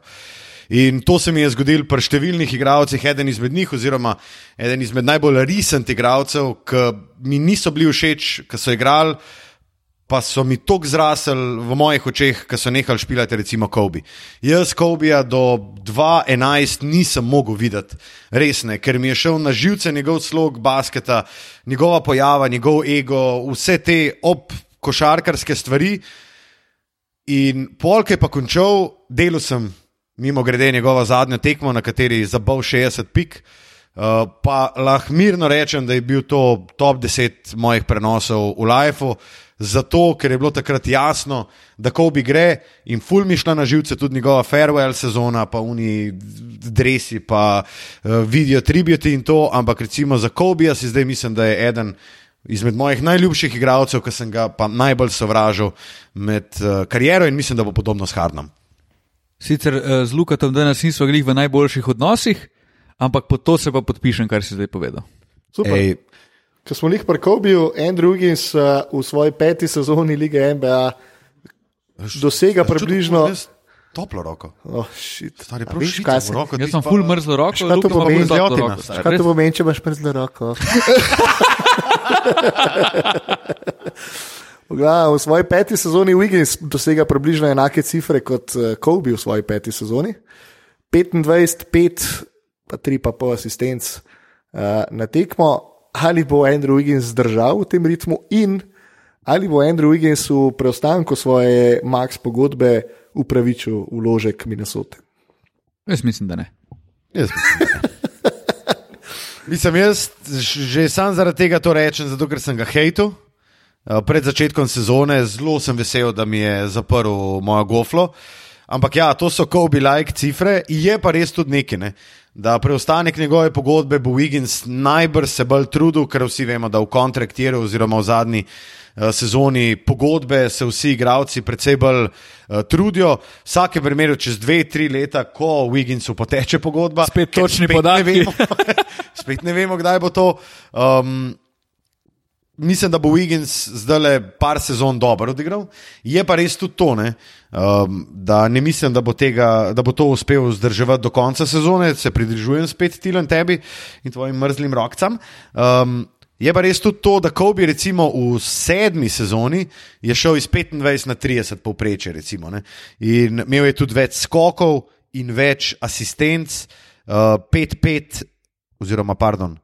In to se mi je zgodilo pri številnih igralcih, eden izmed njih, oziroma eden izmed najbolj resent igralcev, ki mi niso bili všeč, ki so igrali pa so mi tako zrasli v mojih očeh, ko so nehali špilati, recimo Kobe. Jaz Kobeja do 2011 nisem mogel videti, res ne, ker mi je šel na živce njegov slog basketa, njegova pojava, njegov ego, vse te ob košarkarske stvari. In polk je pa končal, delal sem mimo grede njegova zadnja tekma, na kateri je zabal 60 pik. Uh, pa lahko mirno rečem, da je bil to top 10 mojih prenosov v Lifeu, zato ker je bilo takrat jasno, da ko bi gre in ful mi šla na živce tudi njegova farewell sezona, pa oni dresi, pa uh, vidijo tributi in to, ampak recimo za Kobija si zdaj mislim, da je eden izmed mojih najljubših igralcev, ki sem ga pa najbolj sovražil med uh, kariero in mislim, da bo podobno s Hardnom. Sicer uh, z Lukatom danes nismo bili v najboljših odnosih, ampak pod to se pa podpišem, kar si zdaj povedal. Super. Ej, Ko smo jih prekobili, Andrew Higgins uh, v svoji peti sezoni lige NBA dosega približno. Toplo roko. Oh, shit. Stari, prav veš, švica kaj se- roko, Jaz sem full mrzlo roko, Šta to pomeni? bolj toplo Zjotina, roko. Kaj to pomeni, če imaš mrzlo roko? V svoji peti sezoni Wiggins dosega približno enake cifre kot eh, Kobe v svoji peti sezoni. 25, 5, pa 3, pa pol asistenc uh, na tekmo. Ali bo Andrew Wiggins zdržal v tem ritmu in ali bo Andrew Wiggins v preostanku svoje max pogodbe upravičil vložek Minnesota? Jaz mislim, da ne. Jaz mislim, da ne. Mislim, jaz že sam zaradi tega to rečem, zato ker sem ga hejtel. Eh, Pred začetkom sezone zelo sem vesel, da mi je zaprl mojo goflo. Ampak ja, to so Kobe-like cifre, je pa res tudi nekaj. Ne? Da preostanek njegove pogodbe bo Wiggins najbrž se bolj trudil, ker vsi vemo, da v kontraktiru oziroma v zadnji eh, sezoni pogodbe se vsi igravci precej bolj uh, trudijo. V vsakem primeru, čez dve, tri leta, ko Wigginsu poteče pogodba, Spet točni spet podatki. Ne vemo, spet ne vemo, kdaj bo to. Um, Mislim, da bo Wiggins zdaj le par sezon dobro odigral. Je pa res tudi to, ne, um, da ne mislim, da bo, tega, da bo to uspel vzdrževati do konca sezone, se pridružujem spet Tilan tebi in tvojim mrzlim rokcam. Um, je pa res tudi to, da Kobe recimo v sedmi sezoni je šel iz 25 na 30 povprečje, recimo, ne, in imel je tudi več skokov in več asistenc, uh, 5-5 oziroma pardon.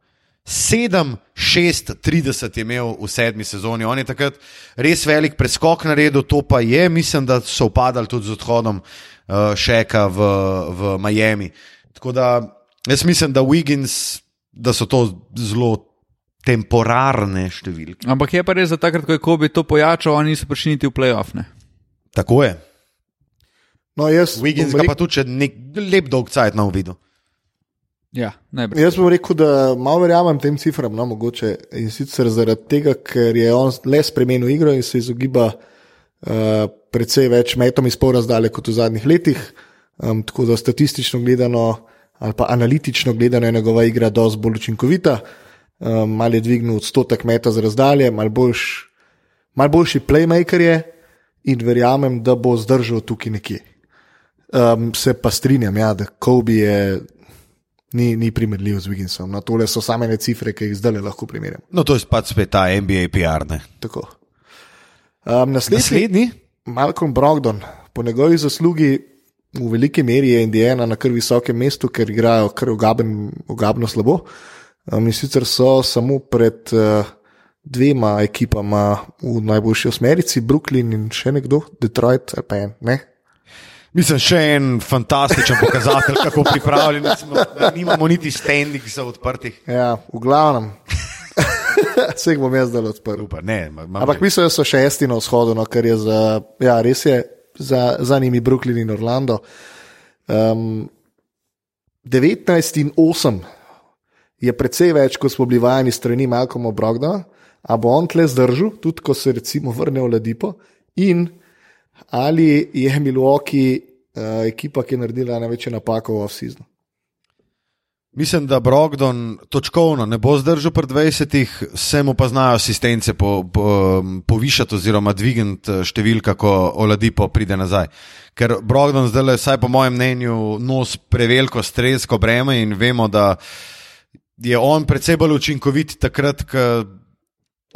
7, 6, 30 je imel v sedmi sezoni. On je takrat res velik preskok naredil, to pa je, mislim, da so upadali tudi z odhodom uh, Šeka v, v Miami. Tako da jaz mislim, da Wiggins, da so to zelo temporarne številke. Ampak je pa res, da takrat, ko je Kobe to pojačal, oni niso prišli niti v playoff. Ne? Tako je. No, jaz, Wiggins bom ga pa tudi če nek lep dolg cajt na uvidu. Ja, najbrž. Jaz bom rekel, da malo verjamem tem cifram, no, mogoče in sicer zaradi tega, ker je on le spremenil igro in se izogiba uh, precej več metom iz porazdalje kot v zadnjih letih. Um, tako da statistično gledano ali pa analitično gledano je njegova igra dosti bolj učinkovita. Um, mal je dvignil odstotek meta z razdalje, mal, boljš, mal boljši playmaker je in verjamem, da bo zdržal tukaj nekje. Um, se pa strinjam, ja, da Kobe je ni, ni primerljiv z Wigginsom. No, tole so same ne cifre, ki jih zdaj lahko primerjam. No, to je pač spet ta NBA PR. Ne. Tako. Um, naslednji, Naslednji? Malcolm Brogdon, po njegovi zaslugi v veliki meri je Indiana na kar visokem mestu, ker igrajo kar ogaben, ogabno slabo. Um, in sicer so samo pred uh, dvema ekipama v najboljši osmerici, Brooklyn in še nekdo, Detroit ali pa en. Ne? Mislim, še en fantastičen pokazatelj, kako pripravljeni smo. Nimamo niti standingsov odprtih. Ja, v glavnem. Vse jih bom jaz zdaj odprl. Upam, ne, Ampak mislim, da so šesti na vzhodu, no, kar je za, ja, res je, za, za njimi Brooklyn in Orlando. Um, 19 in 8 je precej več, kot smo bili vajeni strani Malcolma Brogdona, a bo on tle zdržal, tudi ko se recimo vrne v Ladipo, in ali je Milwaukee uh, ekipa, ki je naredila največje napako v off-seasonu. Mislim, da Brogdon točkovno ne bo zdržal pri 20, se mu pa znajo asistence po, po, povišati oziroma dvigniti eh, številka, ko Oladipo pride nazaj. Ker Brogdon zdaj, vsaj po mojem mnenju, nos preveliko stresko breme in vemo, da je on predvsej bolj učinkovit takrat, ko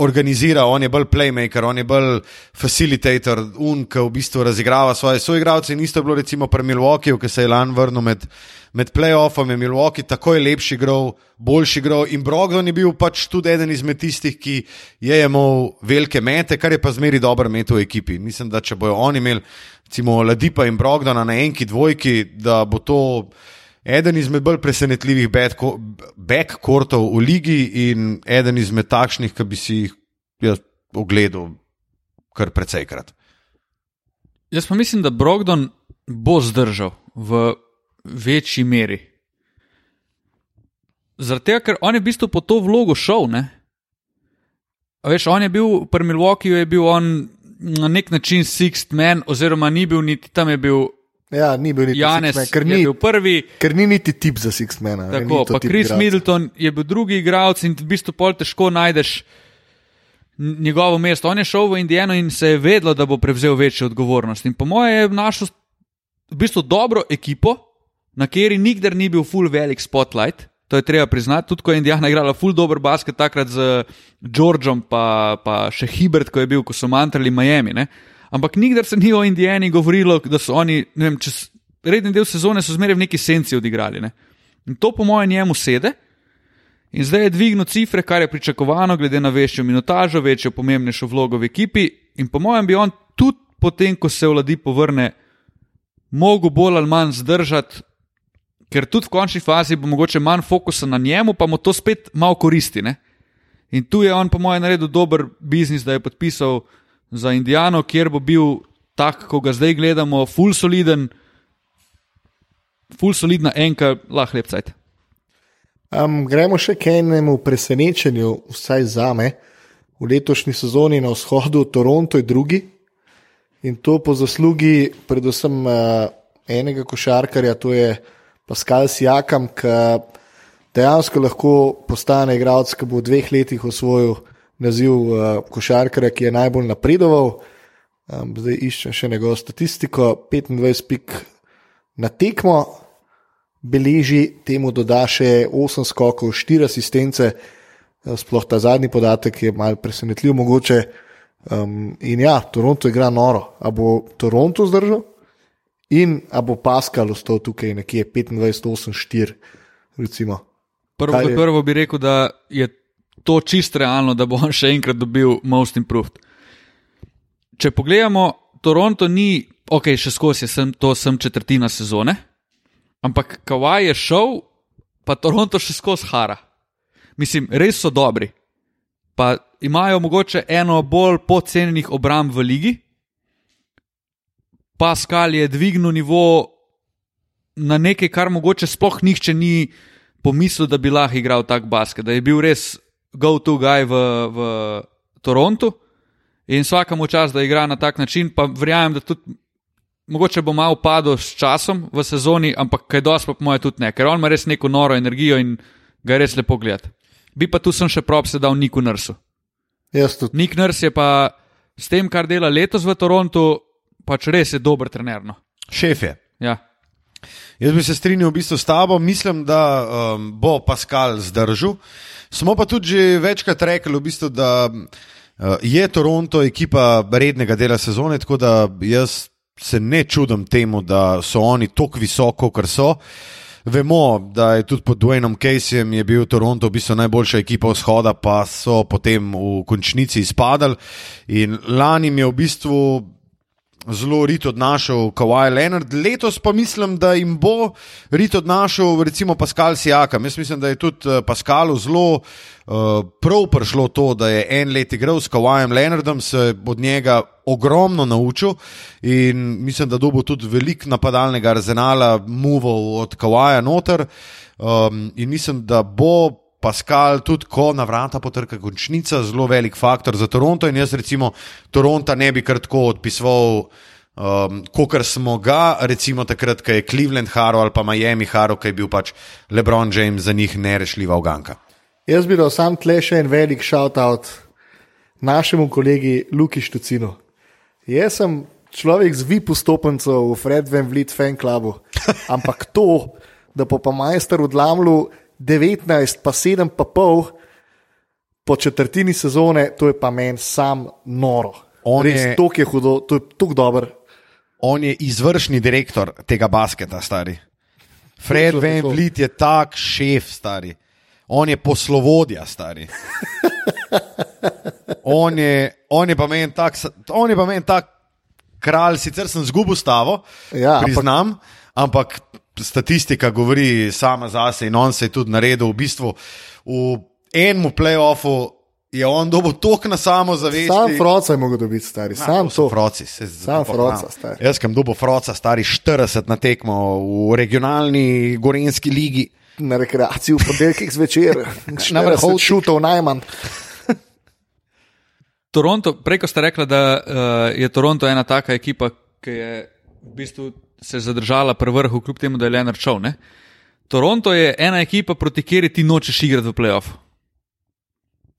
organizira, on je bolj playmaker, on je bolj facilitator, un, ki v bistvu razigrava svoje soigralce. In isto je bilo recimo pri Milwaukeeju, ki se je lani vrnil med, med playoffom, je Milwaukee takoj lepši igral, boljši igral. In Brogdon je bil pač tudi eden izmed tistih, ki je imel velike mete, kar je pa zmeri dobro met v ekipi. Mislim, da če bojo oni imeli recimo Ladipa in Brogdana na enki dvojki, da bo to eden izmed bolj presenetljivih backcourtov v ligi in eden izmed takšnih, ki bi si jih jaz ogledal kar precejkrat. Jaz pa mislim, da Brogdon bo zdržal v večji meri. Tega, ker on je v bistvu po to vlogo šel. Ne? A veš, on je bil pri Milwaukeeju, je bil on na nek način Sixth Man, oziroma ni bil niti tam, je bil Ja, ni bil niti Janes, ker ni, bil prvi. ker ni niti tip za Six Man. Tako, pa Chris Middleton je bil drugi igralec in v bistvu pol težko najdeš njegovo mesto. On je šel v Indijano in se je vedelo, da bo prevzel večjo odgovornost. In po mojem je našel v bistvu dobro ekipo, na kateri nikdar ni bil full velik spotlight. To je treba priznati. Tudi ko je Indijana igrala full dober basket, takrat z Georgeom, pa, pa še Hibert, ko je bil, ko so mantrali Miami. Ne? Ampak nikdar se ni o Indijani govorilo, da so oni, ne vem, čez redni del sezone so zmeraj v neki senci odigrali. Ne? In to, po mojem, njemu sede. In zdaj je dvignil cifre, kar je pričakovano, glede na večjo minutažo, večjo, pomembnejšo vlogo v ekipi. In po mojem, bi on tudi potem, ko se vladi povrne, mogel bolj ali manj zdržati, ker tudi v končni fazi bo mogoče manj fokusa na njemu, pa mu to spet malo koristi. Ne? In tu je on, po mojem, naredil dober biznis, da je podpisal za Indijano, kjer bo bil tak, ko ga zdaj gledamo, full soliden, full solidna enka, lahko lepcajte. Um, gremo še k enemu presenečenju, vsaj za me. V letošnji sezoni na vzhodu Toronto je drugi in to po zaslugi predvsem uh, enega košarkarja, to je Pascal Sijakam, ki dejansko lahko postane igralec, ki bo v dveh letih osvojil naziv uh, košarkarja, ki je najbolj napredoval. Um, zdaj iščem še njegovo statistiko, 25 pik na tekmo, beleži, temu doda še 8 skokov, 4 asistence, eh, sploh ta zadnji podatek je mal presenetljiv, mogoče. Um, in ja, Toronto igra noro. A bo Toronto zdržal in a bo Pascal ostal tukaj nekje 25-8-4, recimo. Prvo prvo bi rekel, da je to čist realno, da bo on še enkrat dobil most improved. Če pogledamo, Toronto ni, ok, še skozi je sem, to sem četrtina sezone, ampak Kawaj je šel, pa Toronto še skozi hara. Mislim, res so dobri. Pa imajo mogoče eno bolj podcenjenih obramb v ligi. Pascal je dvignil nivo na nekaj, kar mogoče sploh nihče ni pomislil, da bi lahko igral tak basket, da je bil res go-to guy v, v Torontu in vsakemu čas, da igra na tak način, pa verjamem, da tudi mogoče bo malo padel s časom v sezoni, ampak kaj dosti pa po moje tudi ne, ker on ima res neko noro energijo in ga je res lepo gledati. Bi pa tu sem še prop se dal Niku Nursu. Jaz tudi. Nik Nurs je pa s tem, kar dela letos v Torontu, pač res je dober trener. No. Šef je. Ja. Jaz bi se strinjal v bistvu s tabo, mislim, da um, bo Pascal zdržal. Smo pa tudi že večkrat rekli, v bistvu, da uh, je Toronto ekipa rednega dela sezone, tako da jaz se ne čudim temu, da so oni tako visoko, kar so. Vemo, da je tudi pod Dwaynom Caseyjem je bil Toronto v bistvu najboljša ekipa vzhoda, pa so potem v končnici izpadali. In lani je v bistvu zelo rit odnašal Kawhi Leonard, letos pa mislim, da jim bo rit odnašal recimo Pascal Siakam. Jaz mislim, da je tudi eh, Pascalu zelo uh, prav prišlo to, da je en let igral s Kawhijem Leonardom, se od njega ogromno naučil in mislim, da dobo tudi veliko napadalnega arzenala muvov od Kawhija noter um, in mislim, da bo Pascal, tudi ko na vrata potrka končnica, zelo velik faktor za Toronto. In jaz, recimo, Toronto ne bi kar tako odpisoval, um, kot smo ga, recimo takrat, ko je Cleveland Haro ali pa Miami Haro, ki je bil pač LeBron James za njih nerešljiva uganka. Jaz bi dal sam tle še en velik shout-out našemu kolegi Luki Štucinu. Jaz sem človek z VIP vstopnico v Fred Van Vliet fan klubu, ampak to, da pa majster odlamlil 19, pa 7, pa pol po četrtini sezone, to je pa meni sam noro. On Res, je- to je hudo, to je tako dobro. On je izvršni direktor tega basketa, stari. Fred Van. Vliet je tak šef, stari. On je poslovodja, stari. On je, on je pa meni tak, on je pa meni tak kralj, sicer sem zgubil stavo, Ja, ampak- priznam, ampak statistika govori sama zase in on se je tudi naredil v bistvu v enem playoffu. Je on dobil tok na samozavest. Sam Froca je mogel dobiti, stari. Sam to. Froci, se Sam Froca, stari. Jaz sem dobil Froca, stari 40 na tekmo v regionalni Gorenski ligi. Na rekreaciji v ponedeljkih zvečer, na vrhu šutov najmanj. Toronto, preko ste rekli, da uh, je Toronto ena taka ekipa, ki je v bistvu se zadržala pri vrhu, kljub temu, da je Leonard šel. Ne? Toronto je ena ekipa, proti kateri ti nočeš igrati v playoff.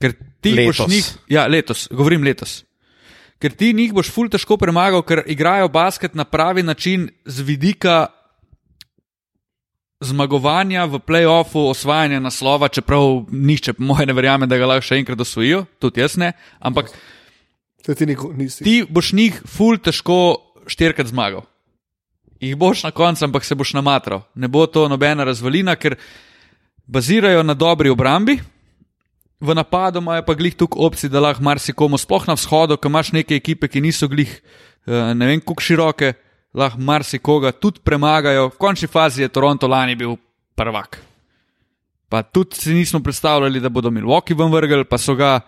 Ker ti Letos. boš njih, ja, letos, govorim letos. Ker ti njih boš ful težko premagal, ker igrajo basket na pravi način z vidika zmagovanja v playoffu, osvajanja naslova, čeprav nišče, po mojem, ne verjame, da ga lahko še enkrat osvojijo, tudi jaz ne. Ampak ti ti boš njih ful težko štirikrat zmagal. Jih boš na koncu, ampak se boš namatral. Ne bo to nobena razvalina, ker bazirajo na dobri obrambi. V napadu imajo pa glih tukaj opcij, da lahko marsikomu, sploh na vzhodu, ko imaš neke ekipe, ki niso glih eh, ne vem, kako široke, lahko marsikoga tudi premagajo. V končni fazi je Toronto lani bil prvak. Pa tudi si nismo predstavljali, da bodo Milwaukee ven vrgli, pa so ga,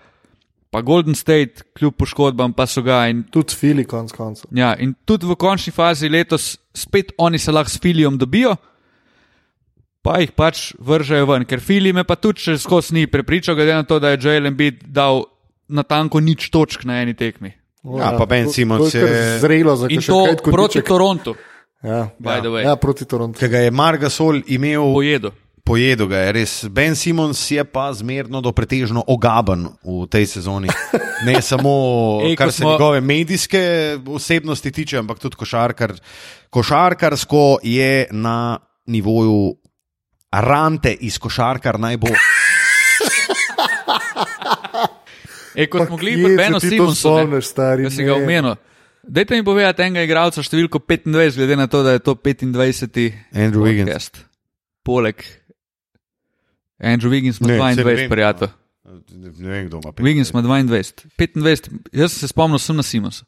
pa Golden State, kljub poškodbam, pa so ga. In, Tudi fili konc koncev. ja, in tudi v končni fazi letos spet oni se lahko s Filijom dobijo, pa jih pač vržejo ven, ker Filij me pa tudi še skozi ni prepričal, glede na to, da je Joel Embiid dal na tanko nič točk na eni tekmi. Ja, pa Ben to je je- zrelo za to kajt proti kotiček. Torontu, Ja, by the way. ja, proti Torontu. Ki ga je Margasol imel, pojedo. Pojedel ga je res. Ben Simons je pa zmerno do pretežno ogaben v tej sezoni. Ne samo, Ej, kar ko se smo- njegove medijske osebnosti tiče, ampak tudi košarkar. Košarkarsko je na nivoju rante iz košarkar najbolj. E, kot Pa smo gledali pri se Benu ti to Simonsu, spomniš, stari, da si ga ne. omenil. Dajte mi povedati enega igralca številko 25, glede na to, da je to 25. Andrew Wiggins. Poleg Andrew Wiggins ima Ne, saj ne 22, prijatelj. Ne vem, kdo ima. pet. Wiggins ima 22. 25, jaz se spomnil, sem na Simonsu.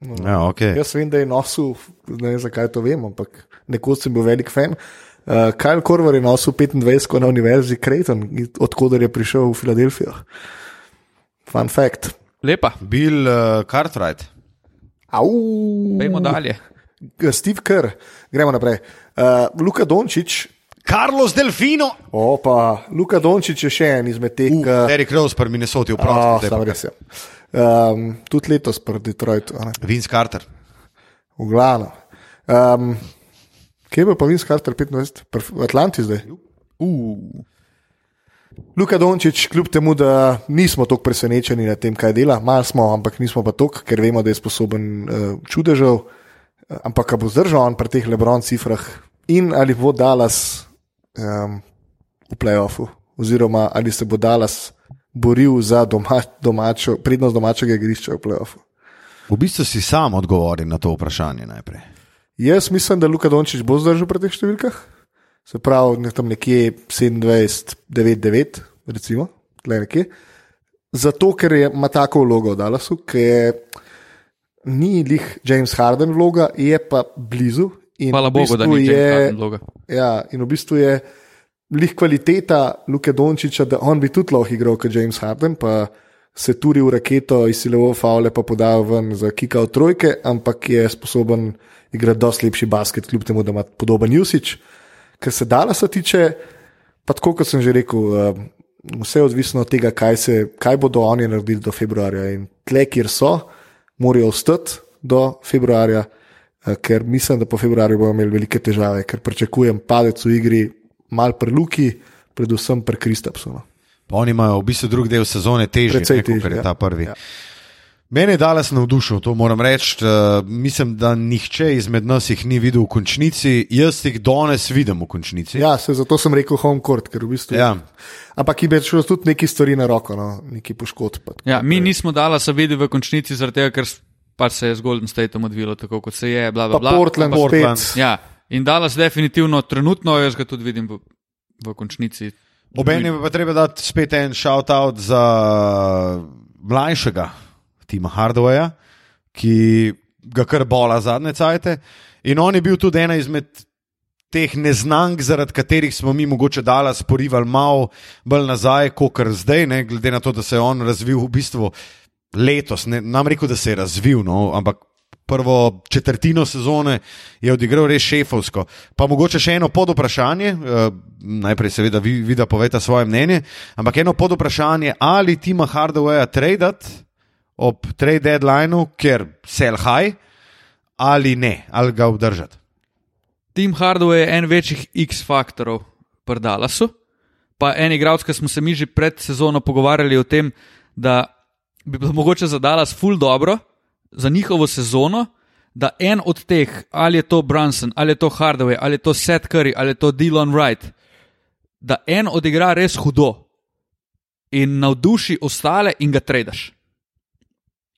Ja, okay. Jaz vem, da je nosil, ne vem zakaj to vem, ampak nekoč sem bil velik fan. Uh, Kyle Korver je nosil 25 na univerzi Creighton, odkuder je prišel v Filadelfijo. Fun fact. Lepa, Bill uh, Cartwright. Au, pojmo dalje. Steve Kerr, gremo naprej. Uh, Luka Dončić, Carlos Delfino. opa, Luka Dončić je še en izmed teh, Uh, Derek Rose, pri Minnesoti, Oh, vprašaj. sam res je. Um, tudi letos proti Detroitu? Vince Carter. v glavnem. Um, kje je bil pa Vince Carter 25? Pri- V Atlanti zdaj. Uh, Luka Dončić, kljub temu, da nismo tako presenečeni nad tem, kaj dela, malo smo, ampak nismo pa tako, ker vemo, da je sposoben uh, čudežev, eh, ampak ga bo zdržal on pri teh Lebron cifrah in ali bo Dallas um, v playoffu, oziroma ali se bo Dallas boril za doma, domačo, prednost domačega igrišča v playoffu. V bistvu si sam odgovoril na to vprašanje najprej. Jaz mislim, da Luka Dončić bo zdržal pri teh številkah, se pravi ne, tam nekje 27, 9, 9, recimo, tle nekje. Zato, ker je, ima tako vlogo v Dallasu, ki je ni lih James Harden vloga, je pa blizu. In hvala v Bogu, da bistvu ni je. Ja, in v bistvu je lih kvaliteta Luke Dončiča, da on bi tudi lahko igral kot James Harden, pa se turi v raketo, izsiloval faule, pa podal ven za kika od trojke, ampak je sposoben igrati dosti lepši basket, kljub temu, da ima podoben usage. Kar se Dalasa tiče, pa tako kot sem že rekel, eh, vse je odvisno od tega, kaj, se, kaj bodo oni naredili do februarja. In tle, kjer so, morajo ostati do februarja, ker mislim, da po februarju bodo imeli velike težave, ker pričakujem padec v igri, mal pri Luki, predvsem pri Kristapsu. No. Pa oni imajo v bistvu drugi del sezone ne, kot je ja. ta prvi. Ja. Mene je Dallas navdušil, to moram reči. Uh, mislim, da nihče izmed nas jih ni videl v končnici, jaz jih danes vidim v končnici. Ja, se, zato sem rekel home court, ker v bistvu. Ja. Ampak je šlo tudi neki stvari na roko, no, neki poškodb. Ja, mi nismo dala se videti v končnici, zaradi tega, ker s- pač se je z Golden Stateom odvilo tako, kot se je. Bla, bla, Pa bla. Portland, Ampak- Portland. Ja, in Dallas definitivno trenutno, jaz ga tudi vidim v, v končnici. Obenem pa treba dati spet en shout-out za mlajšega Tima Hardwaya, ki ga kar bola zadnje cajte. In on je bil tudi ena izmed teh neznank, zaradi katerih smo mi mogoče dala sporivali malo bolj nazaj, kot kar zdaj, ne, glede na to, da se je on razvil v bistvu letos. Ne, nam rekel, da se je razvil, no, ampak. Prvo četrtino sezone je odigral res šefovsko. Pa mogoče še eno pod vprašanje, eh, najprej seveda vi, vi da povete svoje mnenje, ampak eno pod vprašanje, ali Tima Hardawaya tradati ob trade deadlineu, ker sell high, ali ne, ali ga obdržati. Tim Hardaway je en večjih X-faktorov pri Dallasu. Pa en igralec, ki smo se mi že pred sezono pogovarjali o tem, da bi bilo mogoče za Dallas ful dobro za njihovo sezono, da en od teh, ali je to Brunson, ali je to Hardaway, ali je to Seth Curry, ali je to Dylan Wright, da en odigra res hudo in navduši ostale in ga tredaš.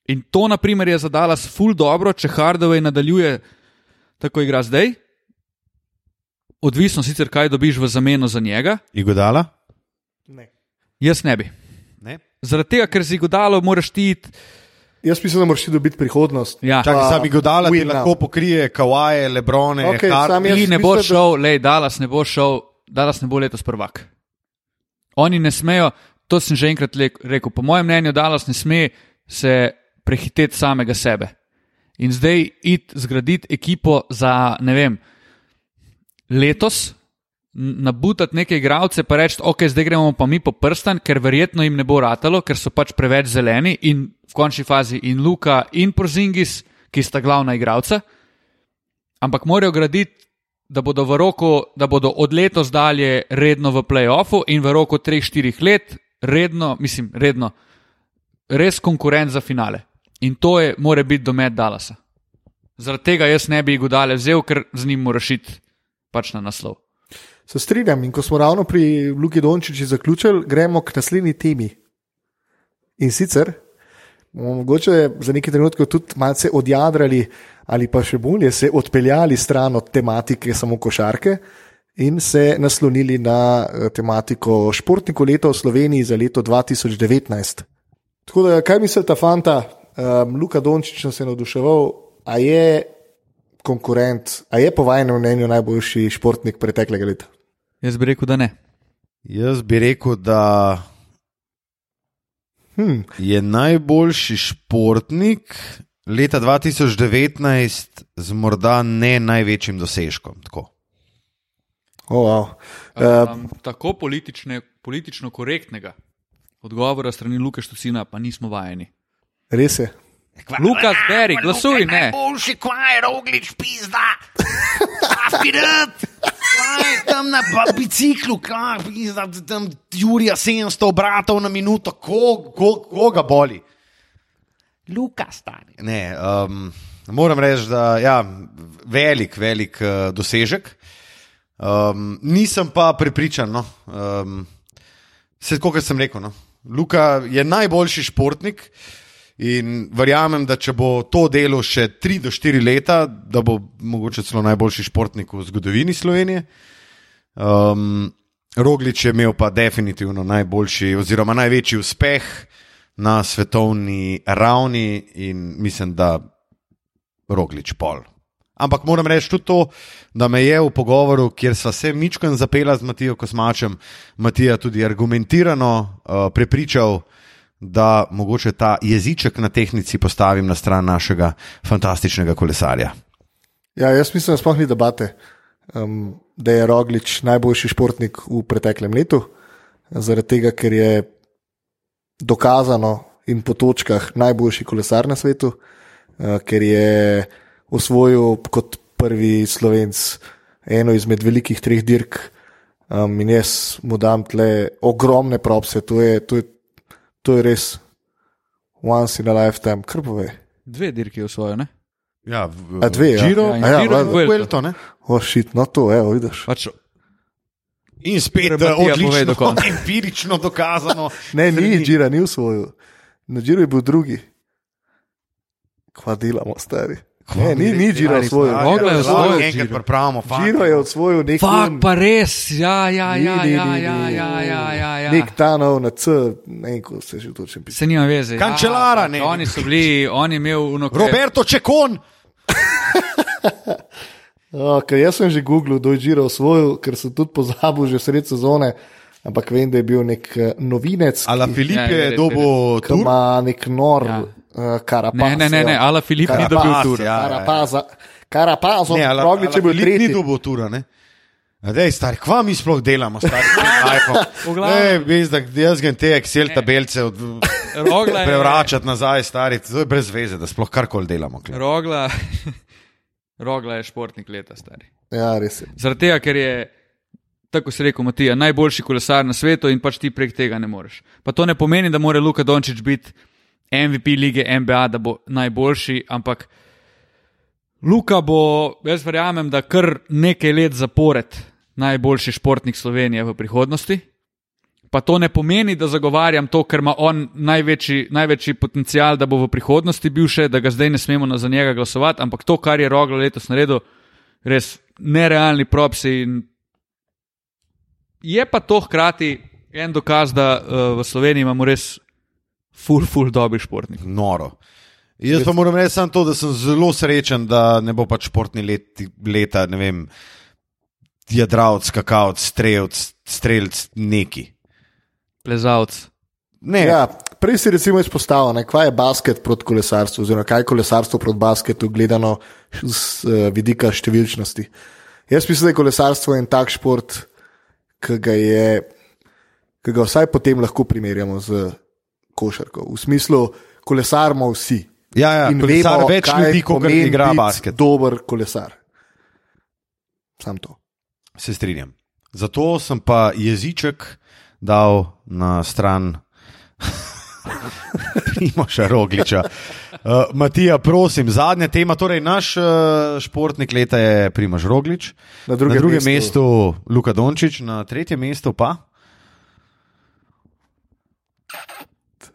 In to, na primer, je za Dallas ful dobro, če Hardaway nadaljuje tako igra zdaj. Odvisno sicer, kaj dobiš v zameno za njega. Igodala? Ne. Jaz ne bi. Zaradi tega, ker si godalo, moraš ti iti. Jaz mislim, da moraš ti dobiti prihodnost. Ja. Čakaj, Pa sam Igodala ti win now. lahko pokrije Kawaje, Lebrone, Okej, Hard- sam jaz Ti ne mislim, boš da- šel, lej, Dallas ne bo šel, Dallas ne bo letos prvak. Oni ne smejo, to sem že enkrat rekel, po mojem mnenju, Dallas ne sme se prehiteti samega sebe. In zdaj iti zgraditi ekipo za, ne vem, letos, nabutati neke igralce, pa reči, ok, zdaj gremo pa mi po prstan, ker verjetno jim ne bo ratalo, ker so pač preveč zeleni in v končni fazi in Luka in Porzingis, ki sta glavna igralca. Ampak morajo graditi, da bodo, v roku, da bodo od letos dalje redno v playoffu in v roku 3-4 let redno, mislim, redno, res konkurent za finale. In to je, mora biti domet Dallasa. Zaradi tega jaz ne bi Godale vzel, ker z njim moraš iti pač na naslov. Se strinjam in ko smo ravno pri Luki Dončiči zaključili, gremo k naslednji temi. In sicer bomo mogoče za nekaj trenutkov tudi malce odjadrali, ali pa še bolje se odpeljali stran od tematike samo košarke in se naslonili na eh, tematiko športnikov leta v Sloveniji za leto 2019. Tako da, kaj misli ta fanta, um, Luka Dončič nas je navduševal, a je konkurent, a je po vašem mnenju najboljši športnik preteklega leta? Jaz bi rekel, da ne. Jaz bi rekel, da Hmm. je najboljši športnik leta 2019 z morda ne največjim dosežkom. Tako. Oh, wow. uh, Um, tako politične, politično korektnega odgovora strani Luka Štucina pa nismo vajeni. res je. Lukas, beri, glasuj, ne. Najboljši kvaj, roglič, pizda. Aspirat. Tam na biciklu, kaj, pizda, tam Jurija 700 obratov na minuto, ko, ko, koga boli. Luka stane. Ne, um, moram reči, da je ja, velik, velik uh, dosežek. Um, nisem pa prepričan. No. Um, Vse, kot sem rekel, no. Luka je najboljši športnik in verjamem, da če bo to delo še 3 do 4 leta, da bo mogoče celo najboljši športnik v zgodovini Slovenije. Um, Roglič je imel pa definitivno najboljši oziroma največji uspeh na svetovni ravni in mislim, da Roglič pol. Ampak moram reči tudi to, da me je v pogovoru, kjer sva se Mičkan zapela z Matijo Kosmačem, Matija tudi argumentirano uh, prepričal, da mogoče ta jeziček na tehnici postavim na stran našega fantastičnega kolesarja. Ja, jaz mislim, da sploh ni debate, um, da je Roglič najboljši športnik v preteklem letu, zaradi tega, ker je dokazano in po točkah najboljši kolesar na svetu, uh, ker je osvojil kot prvi slovenc eno izmed velikih treh dirk. Um, in jaz mu dam tle ogromne propse, to je, to je, to je res once in a lifetime, kar pove. Dve dirki je v svojo, ne? Ja, v, A dve, ja. Giro, Ja, in A ja, Giro in valjda. Vuelto. Vuelto, ne? Ošit, no to, evo, vidiš. Pač, In spet eh, do odlično, empirično dokazano. Ne, ni Džira, ni usvojil. Na Džiru je bil drugi. Kva delamo, stari. Ne, ni, ni Giro osvojil. Rogla je osvojil Enkrat pripravimo, fakt. Giro je osvojil nek Fak, pa res, ja, ja, ja, ni, ja, ni, ja, ni, ja, ni, ja, ja, ja. Nek Tanov na C, ne vem, ko se že točno piše. Se nima veze. Kančelara, ja, ne. Oni so bili, on je imel uno. Roberto Čekon. Ker jaz sem že googlil, kdo je Giro osvojil, ker sem tudi pozabil že sred sezone, ampak vem, da je bil nek eh, novinec, Ala ki, Filip Ja, je dobo ki tur. ima nek nor Ja. Ja. uh, karapaz. Ne, ne, ne, ne, Ala Filip ni Karapaz, dobil tur. ja. Karapaza, Ala, Roglič je bil Filip ni tretji. dobo tura, ne? Dej, stari, kva mi sploh delamo, stari? V glavnem. Ne, veš, da jaz grem te Excel tabelce od, Rogla je, prevračati nazaj, stari, to je brez veze, da sploh karkoli delamo. kle. Rogla, Rogla je športnik leta, stari. Ja, res je. Zaradi tega, ker je, tako se reče, Matija, najboljši kolesar na svetu in pač ti prek tega ne moreš. Pa to ne pomeni, da mora Luka Dončić biti MVP lige NBA, da bo najboljši, ampak Luka bo, jaz verjamem, da kar nekaj let zapored najboljši športnik Slovenije v prihodnosti. Pa to ne pomeni, da zagovarjam to, ker ima on največji, največji potencial, da bo v prihodnosti bil še, da ga zdaj ne smemo za njega glasovati, ampak to, kar je Roglo letos naredil, res nerealni propsi. Je pa to hkrati en dokaz, da uh, v Sloveniji imamo res full, full dobri športnik. Noro. Jaz pa moram reči samo to, da sem zelo srečen, da ne bo pač športni let, leta, ne vem, jadravc, kakavc, strelc, strelc, neki. Plezalc. Ne, Ja, prej si recimo izpostavil, ne, kaj je basket proti kolesarstvu, oziroma kaj je kolesarstvo proti basketu, gledano z uh, vidika številčnosti. Jaz mislim, da je kolesarstvo en tak šport, ki ga, je, ki ga vsaj potem lahko primerjamo z košarko. V smislu, kolesarimo vsi. ja, ja, In kolesar vemo, več ljudi, kot pomeni igra basket. Dober kolesar. Sam to. Se strinjam. Zato sem pa jeziček dal na stran Primoša Rogliča. Uh, Matija, prosim, zadnja tema. Torej, naš uh, športnik leta je Primoš Roglič, Na drugem, na drugem mestu, mestu Luka Dončić, na tretjem mestu pa.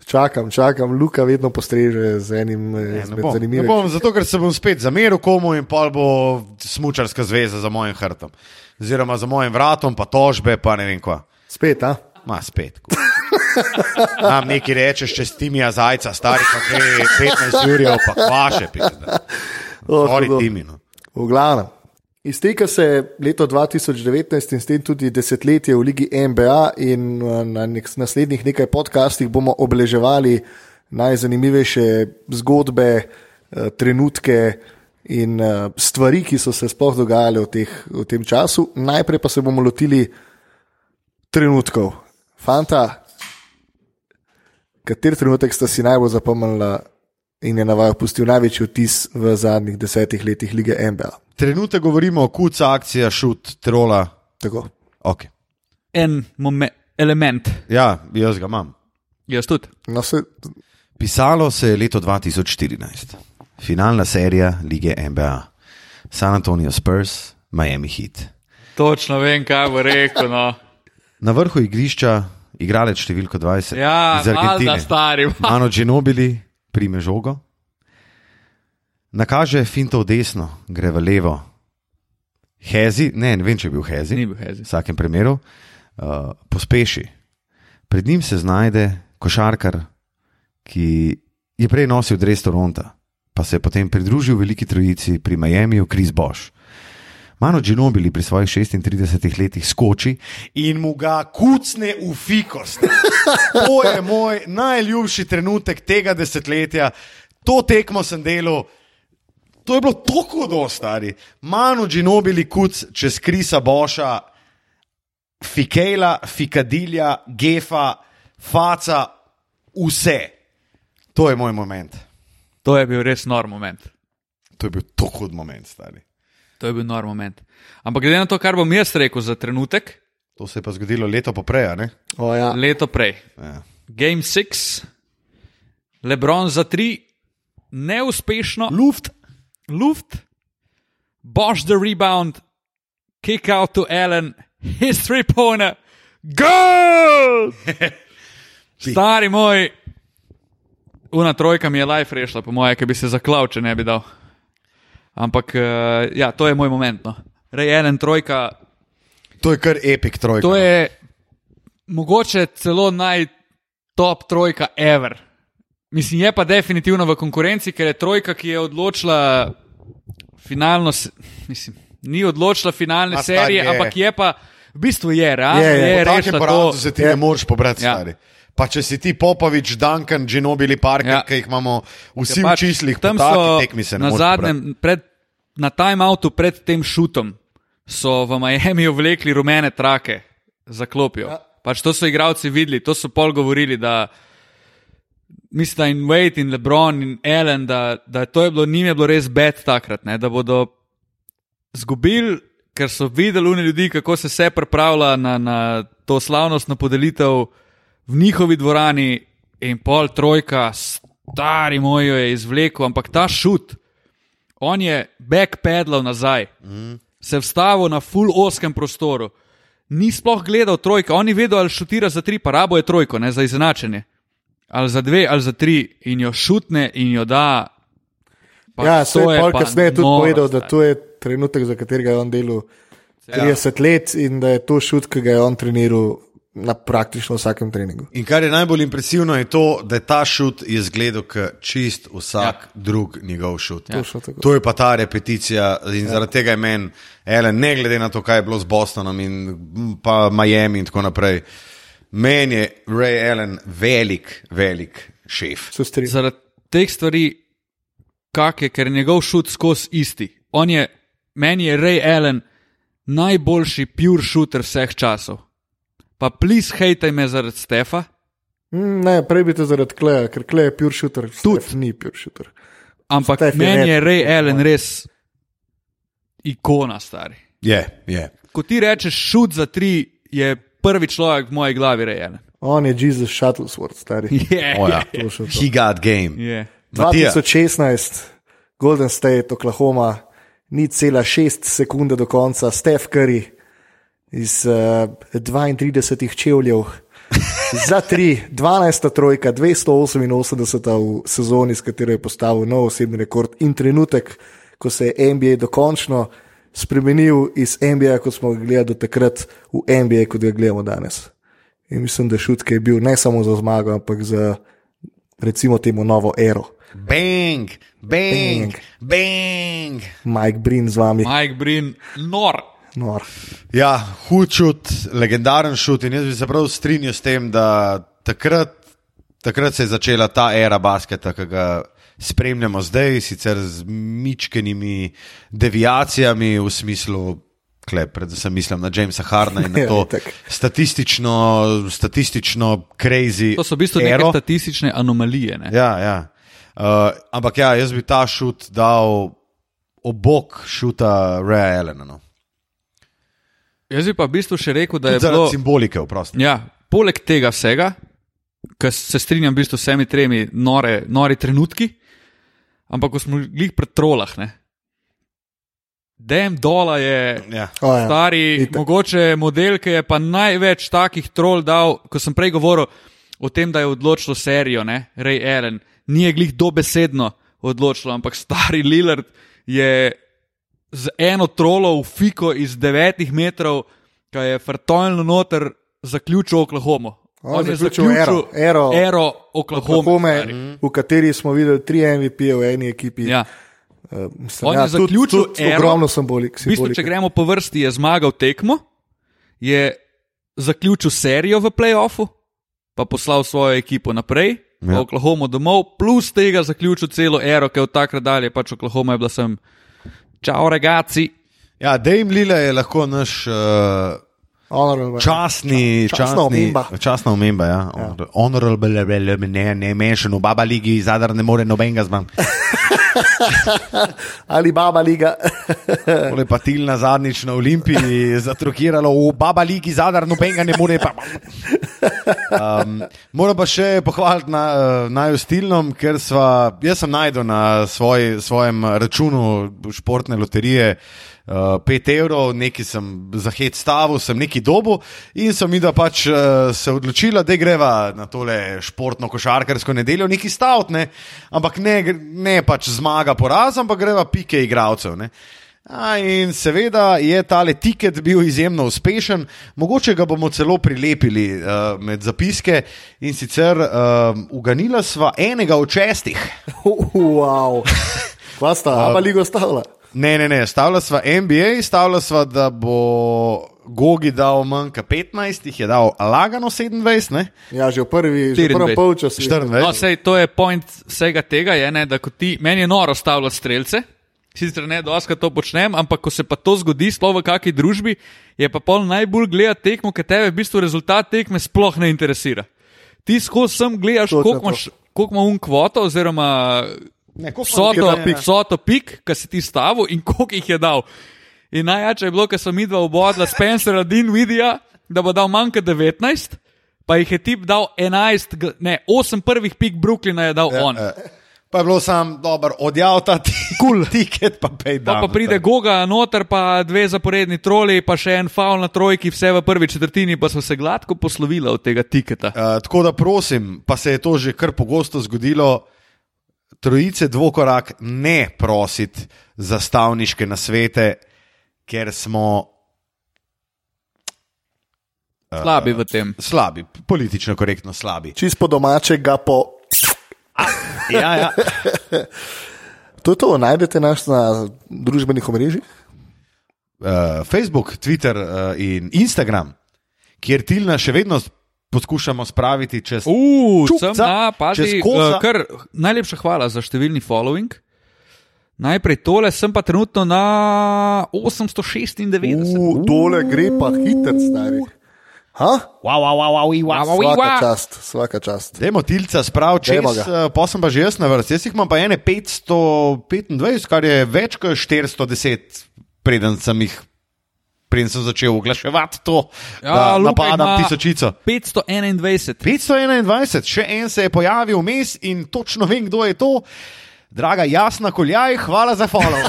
Čakam, čakam, Luka vedno postreže z enim Ne, eh, ne izmed bom, ne zanimivih. bom, zato ker se bom spet zameril komu in pol bo smučarska zveza za mojim hrbtom. Oziroma za mojim vratom, pa tožbe, pa ne vem kva. Spet, a? Ma spet. Nam nekaj rečeš, če stimija zajca, stari pa kaj 15 ur, pa kvaše. Oh, Gori hudo. timino. V glavnem. Izteka se leto 2019 in s tem tudi desetletje v Ligi NBA, in eh, na nek, naslednjih nekaj podcastih bomo obeleževali najzanimivejše zgodbe, eh, trenutke in eh, stvari, ki so se sploh dogajale v, teh, v tem času. Najprej pa se bomo lotili trenutkov. Fanta, kateri trenutek sta si najbolj zapomnila in je na vaju pustil največji vtis v zadnjih desetih letih lige NBA? Trenutek govorimo o kuca, akcija, šut, trola. Tako. Okay. En element, Ja, jaz ga imam. jaz tudi. No, se, Pisalo se je leto 2014, finalna serija lige NBA. San Antonio Spurs, Miami Heat. Točno vem, kaj bo rekel. No. Na vrhu igrišča igralec številko 20 Ja, iz Argentine. stari. Mano Ginobili prime žogo, nakaže finto v desno, gre v levo. Hezi, ne, ne vem, če je bil Hezi, Ni bil hezi. v vsakem primeru, uh, pospeši. Pred njim se znajde košarkar, ki je prej nosil dres Toronta, pa se je potem pridružil veliki trojici pri Miamiju, Kris Bosch. Mano Ginobili pri svojih 36 letih skoči in mu ga kucne v fikost. To je moj najljubši trenutek tega desetletja. To tekmo sem delal. To je bilo tako do stari. Mano Ginobili kuc čez Krisa Boša, Fikela, Fikadilja, Gefa, Faca, vse. To je moj moment. To je bil res nor moment. To je bil tako hud moment, stari. To je bil nor moment. Ampak glede na to, kar bom jaz rekel za trenutek, To se je pa zgodilo leto poprej, a ne? o, ja. leto prej. Ja. Game 6, Lebron za 3, neuspešno, Luft. Luft, Bosch the rebound, kick out to Allen, his three pointer, goal! Stari moj, una trojka mi je life rešila, po moje, ki bi se zaklal, če ne bi dal. Ampak uh, ja, to je moj moment. No. Rej en trojka, To je kar epic trojka. to je mogoče celo naj-top trojka ever. Mislim, je pa definitivno v konkurenci, ker je trojka, ki je odločila finalno, mislim, ni odločila finalne stari, serije, je. ampak je pa, v bistvu je, realno Je, je. je, je rešila to. se ti Ja. ne moreš pobrati, Ja. stari. Pa če si ti Popovič, Duncan, Ginobili, Parker, Ja. ki jih imamo vsi Ja, v pač čislih, tam so tekmi se ne na zadnjem, pred, na timeoutu pred tem šutom, so v Miami vlekli rumene trake za klopijo. Ja. Pač to so igralci videli, to so pol govorili, da mislim, da in Wade in LeBron in Allen, da, da to je bilo, njim je bilo res bed takrat, ne, da bodo zgubili, ker so videli oni ljudi, kako se vse pripravlja na, na to slavnostno podelitev v njihovi dvorani in pol trojka, stari moj jo je izvlekel, ampak ta šut, on je backpedal nazaj, mm. se vstavil na full oskem prostoru. Ni sploh gledal trojka, on je vedel, ali šutira za tri, pa rabo je trojko, ne za izenačenje. Ali za dve, ali za tri, in jo šutne in jo da. Pa Ja, to je pol kasneje tudi noro, povedal, da to je trenutek, za katerega je on delal Ja. 30 let in da je to šut, ki ga je on treniral na praktično vsakem treningu. In kar je najbolj impresivno, je to, da je ta šut izgledal kot čist vsak ja. drug njegov šut. Tako. To je pa ta repeticija in ja. zaradi tega je meni, Ellen, ne glede na to, kaj je bilo z Bostonom in pa Miami in tako naprej, meni je Ray Allen velik, velik šef. Zaradi teh stvari, kak je, ker je njegov šut skozi isti. On je, meni je Ray Allen najboljši pure shooter vseh časov. Pa please hejtaj me zaradi Stefa. Mm, Ne, prej bi te zaradi kleja, ker klej je pure shooter, tudi ni pure shooter. Ampak Steph je meni red. je Ray Allen res ikona, stari. Je, je. Ko ti rečeš šut za tri, je prvi človek v moji glavi Allen. On je Jesus Shuttlesworth, stari. Je, Oh, ja. Točno to. He got game. Matija. 2016, Golden State, Oklahoma, ni cela 6 sekunde do konca, Steph Curry iz uh, 32 čevljev. Za 3, 12 trojka, 288 v sezoni, s katero je postavil nov osebni rekord, in trenutek, ko se je NBA dokončno spremenil iz NBA, kot smo ga gledali do takrat, v NBA, kot ga gledamo danes. In mislim, da šut, ki je bil ne samo za zmago, ampak za recimo temu novo ero. Bang, bang, Bang. bang. Mike Brin z vami. Mike Brin, nor. Nor. Ja, hud šut, legendaren šut. In jaz bi se prav strinjal s tem, da takrat, takrat se je začela ta era basketa, ki ga spremljamo zdaj, sicer z mičkenimi deviacijami v smislu. Kle, predvsem mislim na Jamesa Harna in na Ja, to statistično, statistično crazy. To so v bistvu neke ero. statistične anomalije. Ne? Ja, ja. Uh, ampak ja, jaz bi ta šut dal obok šuta Rea Elena. No. Jaz bi pa v bistvu še rekel, da je Tudi Zaradi bilo. simbolike, vprosti. Ja, poleg tega vsega, ki se strinjam v bistvu s vsemi tremi nore, nori trenutki, ampak ko smo glih pred trolah, ne. Dem dola je Ja. O, ja. stari, Itak. mogoče model, ki je pa največ takih trol dal, ko sem prej govoril o tem, da je odločilo serijo, ne, Ray Allen, ni je glih dobesedno odločilo, ampak stari Lillard je z eno trolo v fiko iz devetih metrov, ki je frtojno noter zaključil Oklahomo. On je zaključil ero, ero, ero Oklahoma. Oklahome, stari. v kateri smo videli tri MVP v eni ekipi. Ja. Uh, mislim, On je ja, tudi- zaključil tudi ero. ogromno simbolik. V bistvu, če gremo po vrsti, je zmagal tekmo, je zaključil serijo v playoffu, pa poslal svojo ekipo naprej. Ja. v Oklahomo domov, plus tega zaključil celo ero, ki je od takrat dalje, pač Oklahoma je bila sem. Čau, regaci. Ja, Dame Lila je lahko naš uh, Honorable. časni, Časna časni, omemba. časna omemba. Ja. Ja. Honorable, ne, ne mešan, v Baba Ligi, zadar ne more nobenega zman. Ali Baba Liga. Tole pa Tilna zadnjič na Olimpiji zatrokiralo, v Baba Ligi, zadar nobenega ne more. Pa. Um, moram pa še pohvaliti na, naju stilnom, ker sva, jaz sem najdel na svoj, svojem računu športne loterije. Uh, 5 evrov, nekaj sem za hit stavil, sem neki dobu in sem mi da pač uh, se odločila, da greva na tole športno košarkarsko nedeljo, neki stavt, ne, ampak ne, ne pač zmaga, poraz, ampak greva pike igralcev. A, in seveda je tale tiket bil izjemno uspešen, mogoče ga bomo celo prilepili uh, med zapiske in sicer uh, uganila sva enega od šestih. Wow. Kva sta, Aba ligo stavila? Ne, ne, ne, stavila sva NBA, stavila sva, da bo Gogi dal manj kot 15, jih je dal lagano 27, ne? Ja, že v prvi, že v prvem 24. polčasu. 24. No, sej, to je point vsega tega, je, ne, da ko ti, meni je noro stavljati strelce. Sicer ne, doska to počnem, ampak ko se pa to zgodi, sploh v kakšni družbi, je pa pol najbolj gledati tekmo, ker tebe v bistvu rezultat tekme sploh ne interesira. Ti skozi sem gledaš, koliko imaš, koliko ima un kvoto, oziroma Ne, koliko vsoto, vsoto pik, ki si ti stavil in koliko jih je dal. In najjače je bilo, ker so mi dva obodla Spencera Dinvidija, da bo dal manj kot 19, pa jih je tip dal 11, gl- ne, 8 prvih pik Brooklyna je dal ja, on. Eh, Pa je bilo sam dober, odjav ta cool. tiket, pa pej Pa, da. pa pride Goga noter, pa dve zaporedni troli, pa še en faul na trojki, vse v prvi četrtini, pa so se gladko poslovili od tega tiketa. Uh, tako da prosim, pa se je to že kar pogosto zgodilo, trojice dvokorak ne prositi za stavniške nasvete, ker smo Slabi v tem. slabi, politično korektno slabi. Čist po domače ga po. Ja, ja. To je to, najdete nas na družbenih omrežjih. Uh, Facebook, Twitter uh, in Instagram, kjer Tilna še vedno poskušamo spraviti čez. Uf, Čupca, sem na pazi. čez koza. Uh, kar, najlepša hvala za številni following. Najprej tole, sem pa trenutno na 896. U, dole gre pa hiter, stari. Ha? Wow, wow, wow, wow, wow. Wow, wow. Svaka čast, svaka čast. Dajmo tilca sprav čez, Dajmo ga. uh, pa že jaz na vrsti. Jaz jih imam pa ene 525, kar je več kot 410, preden sem jih. Preden sem začel oglaševati to, Ja, da Luka napadam ima- tisočico. 521. 521, še en se je pojavil vmes in točno vem, kdo je to. Draga Jasna Koljaj, hvala za follow.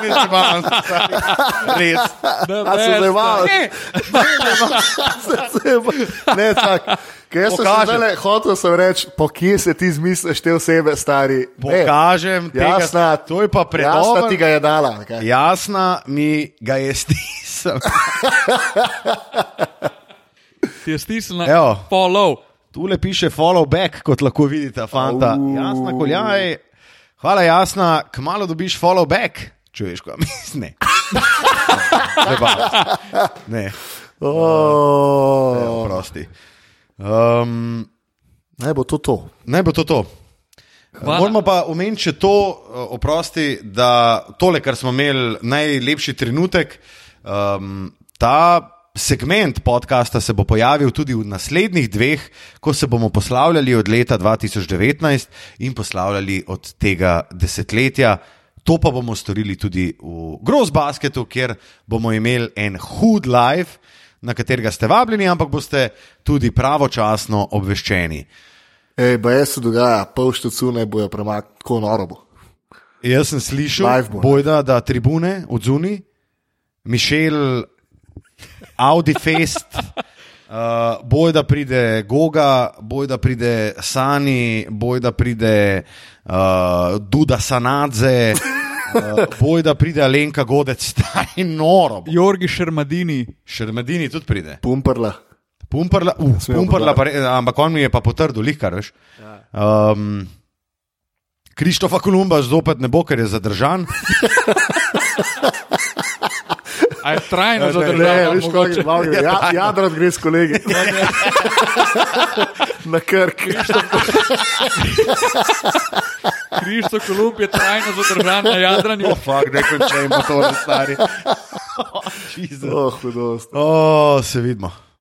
Ne zabavam se, stari. Res. A se zdaj malo? Ne, Ne, čak. Kaj jaz sem se Pokažem. zdajle hotel sem reči, po kje se ti zmisliš te osebe, stari? Ne, Pokažem, tega, jasna, to je pa jasna predolgo. ti ga je dala. kaj? Jasna mi ga je stisnil. Ti je stisnila Evo. follow. Tule piše follow back, kot lahko vidite, fanta. Jasna, koljaj. Hvala, jasna, kmalo dobiš follow back. Če veš, kaj mislim. Ne. Zabavam se. Ne, Oh, prosti. Um, Naj bo to to. naj bo to to. Hvala. Moramo pa omeniti še to, eh, oprosti, da tole, kar smo imeli, najlepši trenutek, um, ta segment podcasta se bo pojavil tudi v naslednjih dveh, ko se bomo poslavljali od leta 2019 in poslavljali od tega desetletja. To pa bomo storili tudi v Gross Basketu, kjer bomo imeli en hud live, na katerega ste vabljeni, ampak boste tudi pravočasno obveščeni. Ej, baj se dogaja, pol štacune bojo premaknili, tako noro bo. Jaz sem slišal, ne? bojda, da tribune od zunaj, Mišel, Audi Fest, uh, bojda pride Goga, bojda pride Sani, bojda pride uh, Duda Sanadze, uh, bojda pride Alenka Godec, staj noro. bo. Jorgi Šermadini. Šermedini tudi pride. Pumprla. Pumprla, uh, pumprla pa, ampak on mi je pa potrdil, lihkar veš. Um, Krištofa Kolumba zopet ne bo, ker je zadržan. A je trajno Ne, zadržal? veš, kako je malo. Ja, Jadrat gre s kolegi. Na krk. Krišto Kolumb je trajno zadržan na jadranju. Fak, ne končajmo to, stari. Oh. Oh, hudost. oh, se vidimo.